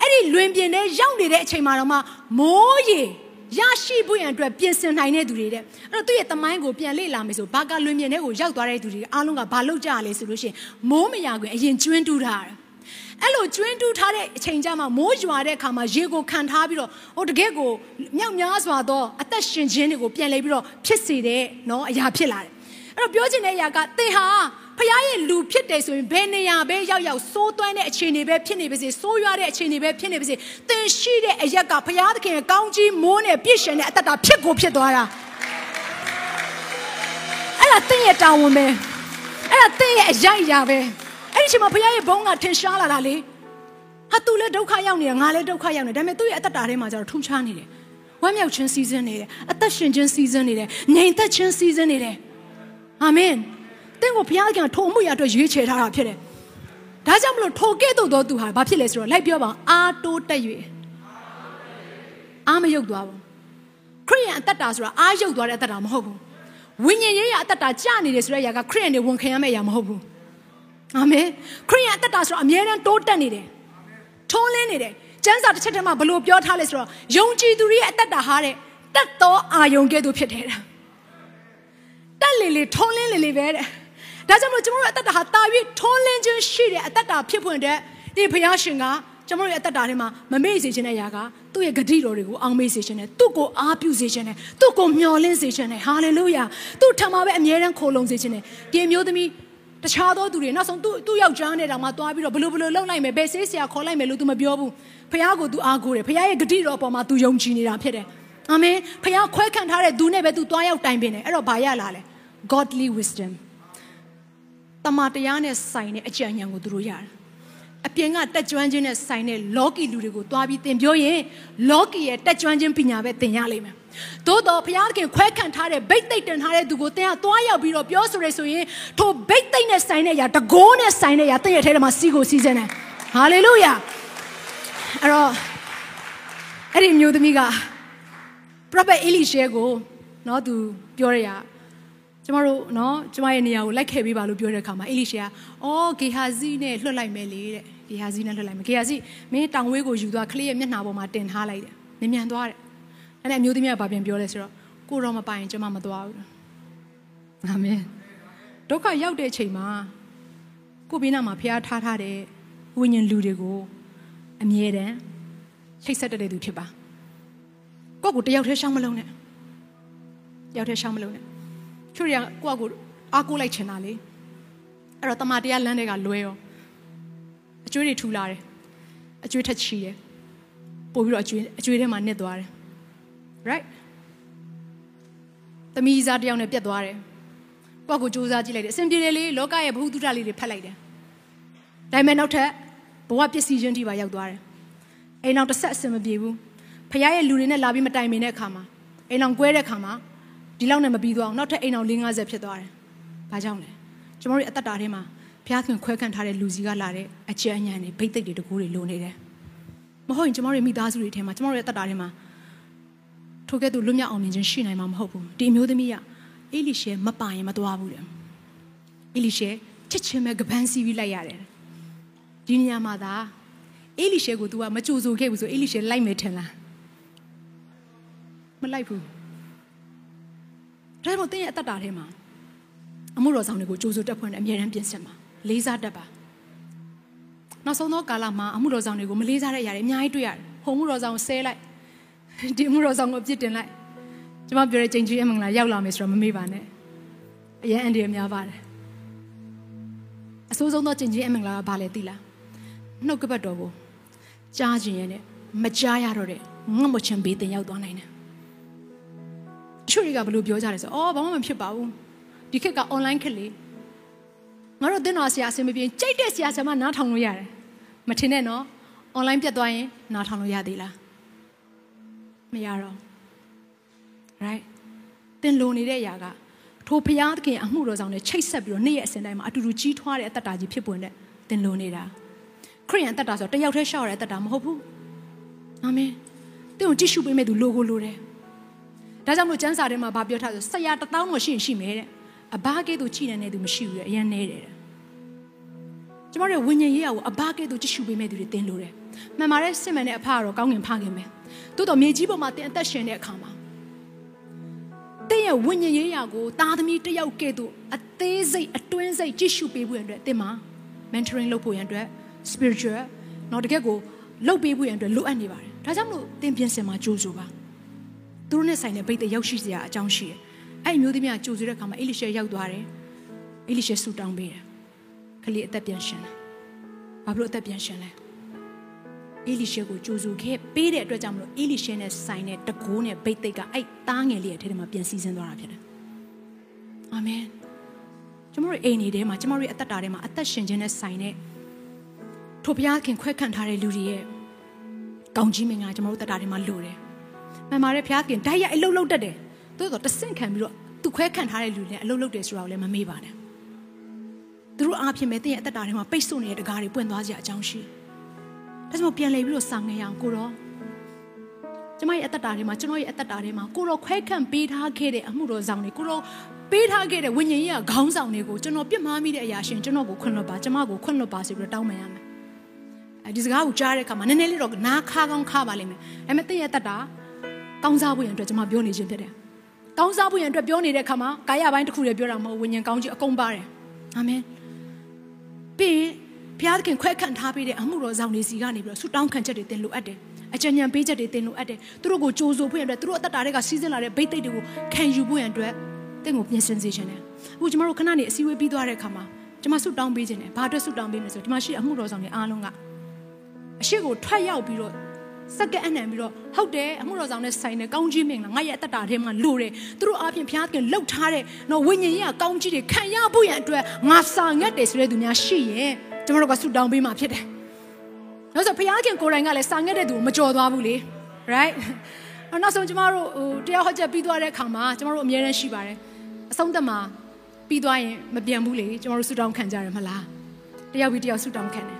အဲ့ဒီလွင်ပြင်ထဲရောက်နေတဲ့အချိန်မှာတော့မှမိုးရေရရှိဖို့ရန်အတွက်ပြင်ဆင်နိုင်တဲ့သူတွေတဲ့အဲ့တော့သူ့ရဲ့တမိုင်းကိုပြန်လေ့လာမယ်ဆိုဘာကာလွင်ပြင်ထဲကိုရောက်သွားတဲ့သူတွေအားလုံးကဘာလုပ်ကြရလဲဆိုလို့ရှိရင်မိုးမရခွင်အရင်ကျွင်းတူးထားတယ်အဲ့လိုကျွင်းတူးထားတဲ့အချိန်ကြမှာမိုးရွာတဲ့အခါမှာရေကိုခံထားပြီးတော့ဟိုတကယ့်ကိုမြောက်များစွာသောအသက်ရှင်ခြင်းတွေကိုပြန်လဲပြီးတော့ဖြစ်စေတဲ့เนาะအရာဖြစ်လာတယ်အဲ့တော့ပြောချင်တဲ့အရာကသင်ဟာ ဖခင်ရဲ့လူဖြစ်တယ်ဆိုရင်ဘယ်နေရာပဲရောက်ရောက်စိုးသွမ်းတဲ့အခြေအနေပဲဖြစ်နေပါစေစိုးရွားတဲ့အခြေအနေပဲဖြစ်နေပါစေသင်ရှိတဲ့အရက်ကဖခင်သခင်ရဲ့ကောင်းကြီးမိုးနဲ့ပြည့်ရှင်တဲ့အတ္တဖြစ်ကိုဖြစ်သွားတာအဲ့ဒါသင်ရဲ့တာဝန်ပဲအဲ့ဒါသင်ရဲ့အရာအရာပဲအဲ့ဒီအချိန်မှာဖခင်ရဲ့ဘုန်းကထင်ရှားလာတာလေဟာသူလည်းဒုက္ခရောက်နေတယ်ငါလည်းဒုက္ခရောက်နေတယ်ဒါပေမဲ့သူ့ရဲ့အတ္တထဲမှာကျတော့ထူးခြားနေတယ်ဝမ်းမြောက်ခြင်းစီးစင်းနေတယ်အသက်ရှင်ခြင်းစီးစင်းနေတယ်ငြိမ်သက်ခြင်းစီးစင်းနေတယ်အာမင် တင့်ကိုဘုရားကထိုအမှုရအတွက်ရွေးချယ်ထားတာဖြစ်တယ်။ဒါကြောင့်မလို့ထိုကဲ့သို့သောသူဟာဘာဖြစ်လဲဆိုတော့လိုက်ပြောပါအာတိုးတက်၍အာမယုတ်သွားဘူး။ခရိယန်အသက်တာဆိုတာအာယုတ်သွားတဲ့အသက်တာမဟုတ်ဘူး။ဝိညာဉ်ရေးရအသက်တာကြာနေတယ်ဆိုတဲ့အရာကခရိယန်တွေဝန်ခံရမယ့်အရာမဟုတ်ဘူး။အာမင်။ခရိယန်အသက်တာဆိုတာအမြဲတမ်းတိုးတက်နေတယ်။ထုံးလင်းနေတယ်။ကျမ်းစာတစ်ချက်တည်းမှာဘလို့ပြောထားလဲဆိုတော့ယုံကြည်သူတွေရဲ့အသက်တာဟာတဲ့တက်သောအာယုံကဲ့သို့ဖြစ်တယ်။တက်လေလေထုံးလင်းလေလေပဲတဲ့။ ဒါကြောင့်မလို့ကျွန်တော်တို့အသက်တာဟာတာ၍ထွန်းလင်းခြင်းရှိတဲ့အသက်တာဖြစ်ဖွင့်တဲ့ဒီဘုရားရှင်ကကျွန်တော်တို့ရဲ့အသက်တာထဲမှာမမေ့စေခြင်းတဲ့ຢာကသူ့ရဲ့ဂတိတော်တွေကိုအောင်မေ့စေခြင်းနဲ့သူ့ကိုအားပြုစေခြင်းနဲ့သူ့ကိုမျှော်လင့်စေခြင်းနဲ့ဟာလေလုယာသူ့ထံမှာပဲအမြဲတမ်းခိုလုံစေခြင်းနဲ့ဒီမျိုးသမီးတခြားသောသူတွေနောက်ဆုံးသူ့သူ့ယောက်ျားနဲ့တောင်မှသွားပြီးတော့ဘလို့ဘလို့လှုပ်လိုက်မယ်ဘယ်ဆေးဆရာခေါ်လိုက်မယ်လို့ तू မပြောဘူးဖခင်ကို तू အားကိုးတယ်ဖခင်ရဲ့ဂတိတော်အပေါ်မှာ तू ယုံကြည်နေတာဖြစ်တယ်အာမင်ဖခင်ခွဲခံထားတဲ့သူနဲ့ပဲ तू သွားရောက်တိုင်ပင်တယ်အဲ့တော့ဘာရလာလဲ godly wisdom တမန်တရားနဲ့ဆိုင်တဲ့အကြံဉာဏ်ကိုသူတို့ရတယ်အပြင်ကတက်ကြွခြင်းနဲ့ဆိုင်တဲ့လောကီလူတွေကိုတွားပြီးသင်ပြောရင်လောကီရဲ့တက်ကြွခြင်းပညာပဲသင်ရလိမ့်မယ်။သို့တော့ဘုရားသခင်ခွဲခံထားတဲ့ဗိတ်သိက်တင်ထားတဲ့သူကိုသင်ကတွားရောက်ပြီးတော့ပြောဆိုရဆိုရင်ထိုဗိတ်သိက်နဲ့ဆိုင်တဲ့အရာတကိုးနဲ့ဆိုင်တဲ့အရာသင်ရဲ့ထဲထဲမှာစီးကိုစီးစင်းတယ်။ဟာလေလုယာ။အဲ့တော့အဲ့ဒီမျိုးသမီးက prophet Elisha ကိုနော်သူပြောရရ ကျမတို့နော်ကျမရဲ့နေရာကိုလိုက်ခဲ့ပေးပါလို့ပြောတဲ့အခါမှာအေလိရှေကအော်ဂေဟာဇီနဲ့လွတ်လိုက်မယ်လေတဲ့ဂေဟာဇီနဲ့လွတ်လိုက်မယ်ဂေဟာဇီမင်းတောင်ဝေးကိုယူသွားခလေးရဲ့မျက်နှာပေါ်မှာတင်ထားလိုက်တယ်မြန်မြန်သွားတယ်အဲ့ဒါအမျိုးသမီးကဘာပြန်ပြောလဲဆိုတော့ကိုတော့မပိုင်ကျမမသွားဘူးအာမင်ဒုက္ခရောက်တဲ့အချိန်မှာကိုဘေးနာမှာဖျားထားထားတဲ့ဝိညာဉ်လူတွေကိုအမြဲတမ်းချိတ်ဆက်တတ်တဲ့သူဖြစ်ပါကိုယ့်ကိုတယောက်တည်းရှောင်းမလုံးနဲ့တယောက်တည်းရှောင်းမလုံးနဲ့ ချို့ရကိုကကိုအားကိုးလိုက်ချင်တာလေအဲ့တော့တမန်တရားလမ်းတွေကလွဲရောအကျွေးတွေထူလာတယ်အကျွေးထက်ချီတယ်ပို့ပြီးတော့အကျွေးအကျွေးထဲမှာနစ်သွားတယ် right သမီးစားတယောက်နဲ့ပြတ်သွားတယ်ကိုကကိုစူးစမ်းကြည့်လိုက်တယ်အဆင်ပြေတယ်လေလောကရဲ့ဘ ഹു တုဒလေးတွေဖတ်လိုက်တယ်ဒါပေမဲ့နောက်ထပ်ဘဝပစ္စည်းချင်းထိပါရောက်သွားတယ်အိမ်အောင်တစ်ဆက်အဆင်မပြေဘူးဖခင်ရဲ့လူတွေနဲ့လာပြီးမတိုင်ပင်တဲ့အခါမှာအိမ်အောင်ကွဲတဲ့အခါမှာ ဒီလောက်နဲ့မပြီးသွားအောင်နောက်ထပ်အိမ်အောင်50ဖြစ်သွားတယ်။ဘာကြောင့်လဲ။ကျမတို့အသက်တာထဲမှာဘုရားခင်ခွဲခန့်ထားတဲ့လူစီကလာတဲ့အကြံဉာဏ်တွေဘိတ်သိက်တွေတကူတွေလိုနေတယ်။မဟုတ်ရင်ကျမတို့မိသားစုတွေထဲမှာကျမတို့ရဲ့အသက်တာထဲမှာထိုကဲ့သို့လွတ်မြောက်အောင်မြင်ခြင်းရှိနိုင်မှာမဟုတ်ဘူး။ဒီအမျိုးသမီးကအေလိရှေမပိုင်မသွားဘူးတဲ့။အေလိရှေချက်ချင်းပဲကပန်းစီးပြီးလိုက်ရတယ်။ဒီနေရာမှာသာအေလိရှေကို तू ကမကြိုဆိုခဲ့ဘူးဆိုအေလိရှေလိုက်မယ်ထင်လား။မလိုက်ဘူး။ ဒါကြောင့်တင်းရဲ့အသက်တာထဲမှာအမှုတော်ဆောင်တွေကိုကြိုးစိုးတက်ဖွင့်တဲ့အမြဲတမ်းပြင်ဆင်ပါလေးစားတတ်ပါနောက်ဆုံးသောကာလမှာအမှုတော်ဆောင်တွေကိုမလေးစားတဲ့အရာတွေအများကြီးတွေ့ရတယ်ဟိုမှုတော်ဆောင်ကိုဆဲလိုက်ဒီအမှုတော်ဆောင်ကိုပြစ်တင်လိုက်ကျွန်မပြောတဲ့ချိန်ကြီးအမင်္ဂလာရောက်လာမယ်ဆိုတော့မမေ့ပါနဲ့အရင်အန်ဒီရများပါတယ်အဆိုးဆုံးသောချိန်ကြီးအမင်္ဂလာကဘာလဲသိလားနှုတ်ကပတ်တော်ကိုကြားခြင်းရဲ့နဲ့မကြားရတော့တဲ့ငတ်မချင်ဘေးတင်ရောက်သွားနိုင်တယ် ချို့တွေကဘယ်လိုပြောကြလဲဆိုအော်ဘာမှမဖြစ်ပါဘူးဒီခေတ်က online ခေတ်လေငါတို့သင်တော်ဆရာအဆင်မပြေကြိုက်တဲ့ဆရာဆရာမနားထောင်လို့ရတယ်မထင်နဲ့နော် online ပြတ်သွားရင်နားထောင်လို့ရသေးလားမရတော့ right တင်လုံနေတဲ့အရာကထိုဖျားသခင်အမှုတော်ဆောင်နဲ့ချိတ်ဆက်ပြီးတော့နေ့ရက်အစဉ်တိုင်းမှာအတူတူကြီးထွားတဲ့အသက်တာကြီးဖြစ်ပွင့်တဲ့တင်လုံနေတာခရိယန်တက်တာဆိုတယောက်တည်းရှောက်ရတဲ့အသက်တာမဟုတ်ဘူးအာမင်တင်ကိုကြည့်ရှုပေးမဲ့သူလိုကိုလိုတယ် ဒါကြောင့်မလို့ကျမ်းစာထဲမှာဗာပြောထားဆိုဆရာတထောင်းတော့ရှိရင်ရှိမယ်တဲ့အဘာကဲ့သို့ကြည်နေတဲ့သူမရှိဘူးတဲ့အရင်နေတယ်ကျမတို့ဝိညာဉ်ရေးရာကိုအဘာကဲ့သို့ကြည့်ရှုပေးမဲ့သူတွေတင်လို့တယ်မှန်ပါတယ်စစ်မှန်တဲ့အဖကတော့ကောင်းငင်ဖခင်ပဲတိုးတော့မြေကြီးပေါ်မှာတင်အသက်ရှင်တဲ့အခါမှာတဲ့ရဲ့ဝိညာဉ်ရေးရာကိုသားသမီးတယောက်ကဲ့သို့အသေးစိတ်အတွင်းစိတ်ကြည့်ရှုပေးဖို့အတွက်တင်မှာ mentoring လုပ်ဖို့ရန်အတွက် spiritual တော့တကယ်ကိုလုပ်ပေးဖို့ရန်အတွက်လိုအပ်နေပါတယ်ဒါကြောင့်မလို့သင်ပြင်စင်မှာကြိုးစိုးပါ သူတို့နဲ့ဆိုင်တဲ့ဘိတ်တဲ့ရောက်ရှိစရာအကြောင်းရှိတယ်အဲ့ဒီမျိုးသမီးကကြိုးစိုးတဲ့အခါမှာအေလိရှေရောက်သွားတယ်အေလိရှေဆူတောင်းပေးတယ်ကလေးအသက်ပြန်ရှင်တယ်ဘာလို့အသက်ပြန်ရှင်လဲအေလိရှေကိုကြိုးစိုးခဲ့ပေးတဲ့အတွက်ကြောင့်မလို့အေလိရှေနဲ့ဆိုင်တဲ့တကိုးနဲ့ဘိတ်သိက်ကအဲ့သားငယ်လေးရဲ့ထဲထဲမှာပြန်စီးဆင်းသွားတာဖြစ်တယ်အာမင်ကျွန်တော်တို့အိမ်နေထဲမှာကျွန်တော်တို့ရဲ့အသက်တာထဲမှာအသက်ရှင်ခြင်းနဲ့ဆိုင်တဲ့ထိုဘုရားခင်ခွဲခန့်ထားတဲ့လူတွေရဲ့ကောင်းကြီးမင်္ဂလာကျွန်တော်တို့တက်တာတွေမှာလိုတယ်။ မှန်ပါတယ်ဘုရားခင်ဓာတ်ရိုက်အလုတ်လုတ်တတ်တယ်။သို့တော့တဆင့်ခံပြီးတော့သူခွဲခန့်ထားတဲ့လူတွေနဲ့အလုတ်လုတ်တယ်ဆိုတာကိုလည်းမမေ့ပါနဲ့။သူတို့အားဖြင့်ပဲတင်းရဲ့အသက်တာထဲမှာပိတ်ဆို့နေတဲ့တကားတွေပွင့်သွားစရာအကြောင်းရှိ။ဒါကြောင့်ပြန်လေပြီးတော့စာငယ်ရအောင်ကိုတော့ကျမရဲ့အသက်တာထဲမှာကျွန်တော်ရဲ့အသက်တာထဲမှာကိုတော့ခွဲခန့်ပေးထားခဲ့တဲ့အမှုတော်ဆောင်တွေကိုတော့ပေးထားခဲ့တဲ့ဝိညာဉ်ရေးကခေါင်းဆောင်တွေကိုကျွန်တော်ပြစ်မှားမိတဲ့အရာရှင်ကျွန်တော်ကိုခွင့်လွှတ်ပါကျွန်မကိုခွင့်လွှတ်ပါဆိုပြီးတော့တောင်းပန်ရမယ်အဲဒီစကားကိုကြားတဲ့အခါမှာနည်းနည်းလေးတော့နားခါကောင်းခါပါလိမ့်မယ်ဒါပေမဲ့တည့်ရဲ့တက်တာ ကောင်းစားဖို့ရန်အတွက်ကျွန်မပြောနေခြင်းဖြစ်တယ်ကောင်းစားဖို့ရန်အတွက်ပြောနေတဲ့အခါမှာကာယပိုင်းတစ်ခုတည်းပြောတာမဟုတ်ဝိညာဉ်ကောင်းကြီးအကုန်ပါတယ်အာမင်ပြီးရင်ဘုရားသခင်ခွဲခန့်ထားပေးတဲ့အမှုတော်ဆောင်တွေစီကနေပြီးတော့ဆုတောင်းခံချက်တွေတင်လိုအပ်တယ်အကြံဉာဏ်ပေးချက်တွေတင်လိုအပ်တယ်သူတို့ကိုကြိုးစိုးဖို့ရန်အတွက်သူတို့အသက်တာတွေကစီးစင်းလာတဲ့ဘိတ်သိက်တွေကိုခံယူဖို့ရန်အတွက်တင့်ကိုပြင်ဆင်စေချင်တယ်အခုကျမတို့ခဏနေအစည်းအဝေးပြီးသွားတဲ့အခါမှာကျမဆုတောင်းပေးခြင်းတယ်ဘာအတွက်ဆုတောင်းပေးမလဲဆိုတော့ဒီမှာရှိအမှုတော်ဆောင်တွေအားလုံးကအရှိကိုထွက်ရောက်ပြီးတော့ စက္ကအနှံပြီးတော့ဟုတ်တယ်အမှုတော်ဆောင်နဲ့ဆိုင်တဲ့ကောင်းကြီးမင်္ဂလာငါရဲ့အသက်တာထဲမှာလိုတယ်သူတို့အားဖြင့်ဘုရားသခင်လှုပ်ထားတဲ့နော်ဝိညာဉ်ရေးကကောင်းကြီးတွေခံရဖို့ရန်အတွက်ငါစာငတ်တယ်ဆိုတဲ့သူများရှိရင်ကျမတို့ကဆုတောင်းပေးမှာဖြစ်တယ်။ဒါဆိုဘုရားခင်ကိုယ်တိုင်ကလည်းစာငတ်တဲ့သူကိုမကြော်သွားဘူးလေ right နောက်ဆုံးကျမတို့ဟိုတရားဟောချက်ပြီးသွားတဲ့အခါမှာကျမတို့အများရန်ရှိပါတယ်အဆုံးသက်မှာပြီးသွားရင်မပြန်ဘူးလေကျမတို့ဆုတောင်းခံကြရမလားတယောက်ပြီးတယောက်ဆုတောင်းခံတယ်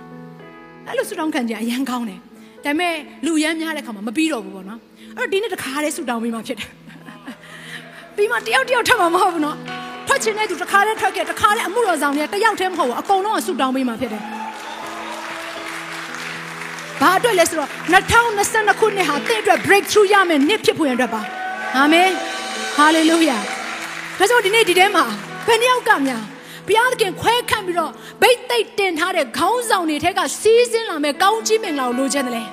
အဲ့လိုဆုတောင်းခံကြအရန်ကောင်းတယ် ဒါပေမဲ့လူရမ်းများတဲ့ခါမှာမပြီးတော့ဘူးပေါ့နော်အဲ့တော့ဒီနေ့တခါတည်းဆူတောင်းပေးမှဖြစ်တယ်ပြီးမှတယောက်တယောက်ထပ်မှာမဟုတ်ဘူးနော်ထွက်ချင်တဲ့သူတခါတည်းထွက်ခဲ့တခါတည်းအမှုတော်ဆောင်တွေတယောက်တည်းမဟုတ်ဘူးအကုန်လုံးကဆူတောင်းပေးမှဖြစ်တယ်ဘာအတွက်လဲဆိုတော့2022ခုနှစ်ဟာတင့်အတွက် breakthrough ရမယ်နှစ်ဖြစ်ဖို့ရတဲ့ပါအာမင် hallelujah ဒါကြောင့်ဒီနေ့ဒီထဲမှာဘယ်နှယောက်ကများ ဘုရားသခင်ခွဲခန့်ပြီးတော့ဗိတ်သိက်တင်ထားတဲ့ခေါင်းဆောင်တွေထက်ကစီးစင်းလာမဲ့ကောင်းကြီးမင်္ဂလာကိုလိုချင်တယ်လေ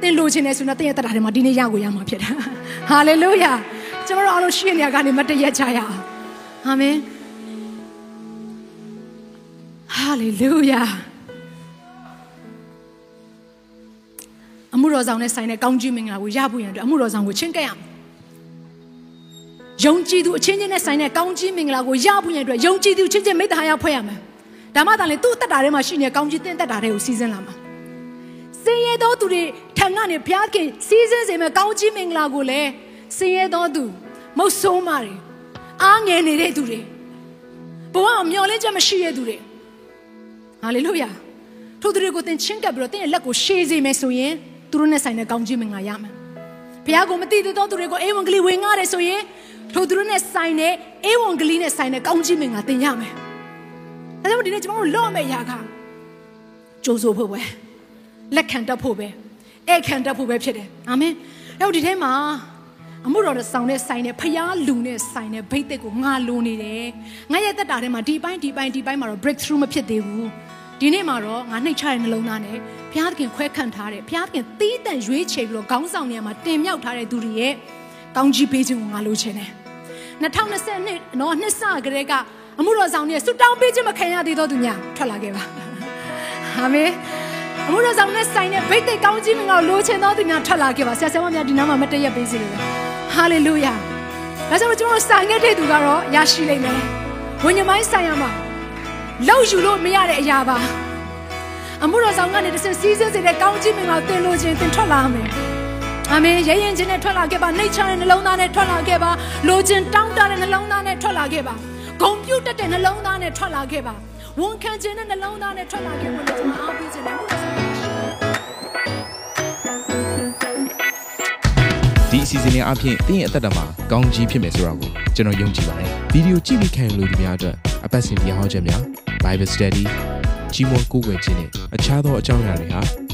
သင်လိုချင်တယ်ဆိုတော့သင်ရဲ့တရားထဲမှာဒီနေ့ရကိုရမှာဖြစ်တယ်ဟာလေလုယာကျွန်တော်တို့အားလုံးရှိနေရကနေမတည့်ရကြရအောင်အာမင်ဟာလေလုယာအမှုတော်ဆောင်နဲ့ဆိုင်တဲ့ကောင်းကြီးမင်္ဂလာကိုရဖို့ရန်အတွက်အမှုတော်ဆောင်ကိုချင်းကပ်ရမယ် ယုံကြည်သူအချင်းချင်းနဲ့ဆိုင်တဲ့ကောင်းကြီးမင်္ဂလာကိုရဖို့ရန်အတွက်ယုံကြည်သူချင်းချင်းမိတ္တဟာရဖွဲ့ရမယ်ဒါမှသာလေသူ့အသက်တာထဲမှာရှိနေတဲ့ကောင်းကြီးတင့်သက်တာတွေကိုစီးစင်းလာမှာစင်ရဲသောသူတွေထံကနေဘုရားခင်စီးစင်းစေမဲ့ကောင်းကြီးမင်္ဂလာကိုလည်းစင်ရဲသောသူမုတ်ဆိုးမာတွေအားငယ်နေတဲ့သူတွေဘဝမျောလင်းချက်မရှိတဲ့သူတွေဟာလေလုယာထိုသူတွေကိုသင်ချင်းကပ်ပြီးတော့သင်ရဲ့လက်ကိုရှေးစေမယ်ဆိုရင်သူတို့နဲ့ဆိုင်တဲ့ကောင်းကြီးမင်္ဂလာရမယ်ဘုရားကိုမသိသေးသောသူတွေကိုအေဝံဂေလိဝင်ငှတယ်ဆိုရင် ထိုသူတို့နဲ့ဆိုင်တဲ့အေဝံဂေလိနဲ့ဆိုင်တဲ့ကောင်းကြီးမင်္ဂလာသင်ရမယ်ဒါကြောင့်ဒီနေ့ကျွန်တော်တို့လော့မယ့်ຢာကကြိုးစိုးဖို့ပဲလက်ခံတတ်ဖို့ပဲအဲ့ခံတတ်ဖို့ပဲဖြစ်တယ်အာမင်အဲ့ဒီထဲမှာအမှုတော်ဆောင်တဲ့ဆိုင်တဲ့ဖျားလူနဲ့ဆိုင်တဲ့ဘိတ်သက်ကိုငါလိုနေတယ်ငါရဲ့တက်တာထဲမှာဒီပိုင်းဒီပိုင်းဒီပိုင်းမှာတော့ breakthrough မဖြစ်သေးဘူးဒီနေ့မှာတော့ငါနှိတ်ချတဲ့နှလုံးသားနဲ့ဘုရားသခင်ခွဲခန့်ထားတဲ့ဘုရားသခင်တီးတန့်ရွေးချယ်ပြီးတော့ခေါင်းဆောင်နေရာမှာတင်မြောက်ထားတဲ့သူတွေရဲ့ ကောင်းကြီးပေးခြင်းကိုငါလိုချင်တယ်2020နော်နှစ်စကလေးကအမှုတော်ဆောင်နဲ့ဆုတောင်းပေးခြင်းမခံရသေးသောသူများထွက်လာခဲ့ပါအာမင်အမှုတော်ဆောင်နဲ့ဆိုင်တဲ့ဗိတ်သိက်ကောင်းကြီးမင်္ဂလာလိုချင်သောသူများထွက်လာခဲ့ပါဆရာဆရာမများဒီနားမှာမတည့်ရပေးစီလေဟာလေလုယာဒါကြောင့်ကျွန်တော်ဆိုင်ခဲ့တဲ့သူကတော့ရရှိလိမ့်မယ်ဝိညာဉ်ပိုင်းဆိုင်ရမှာလောက်ယူလို့မရတဲ့အရာပါအမှုတော်ဆောင်ကနေတစ်ဆင့်စီးစင်းစေတဲ့ကောင်းကြီးမင်္ဂလာတင်လို့ခြင်းတင်ထွက်လာမယ် အာမင်ရဲရင်ချင်းနဲ့ထွက်လာခဲ့ပါနှိတ်ချတဲ့နှလုံးသားနဲ့ထွက်လာခဲ့ပါလိုချင်တောင်းတတဲ့နှလုံးသားနဲ့ထွက်လာခဲ့ပါဂုံပြုတ်တတ်တဲ့နှလုံးသားနဲ့ထွက်လာခဲ့ပါဝန်ခံခြင်းနဲ့နှလုံးသားနဲ့ထွက်လာခဲ့ဖို့လည်းကျွန်တော်အားပေးခြင်းနဲ့မှုတော်ဆောင်ဒီအစီအစဉ်လေးအပြင်တင်းရဲ့အသက်တာမှာကောင်းကြီးဖြစ်မယ်ဆိုတာကိုကျွန်တော်ယုံကြည်ပါတယ်ဗီဒီယိုကြည့်ပြီးခံယူလို့ဒီများအတွက်အပတ်စဉ်တရားဟောခြင်းများ Bible Study ကြီးမွန်ကိုယ်ွယ်ခြင်းနဲ့အခြားသောအကြောင်းအရာတွေဟာ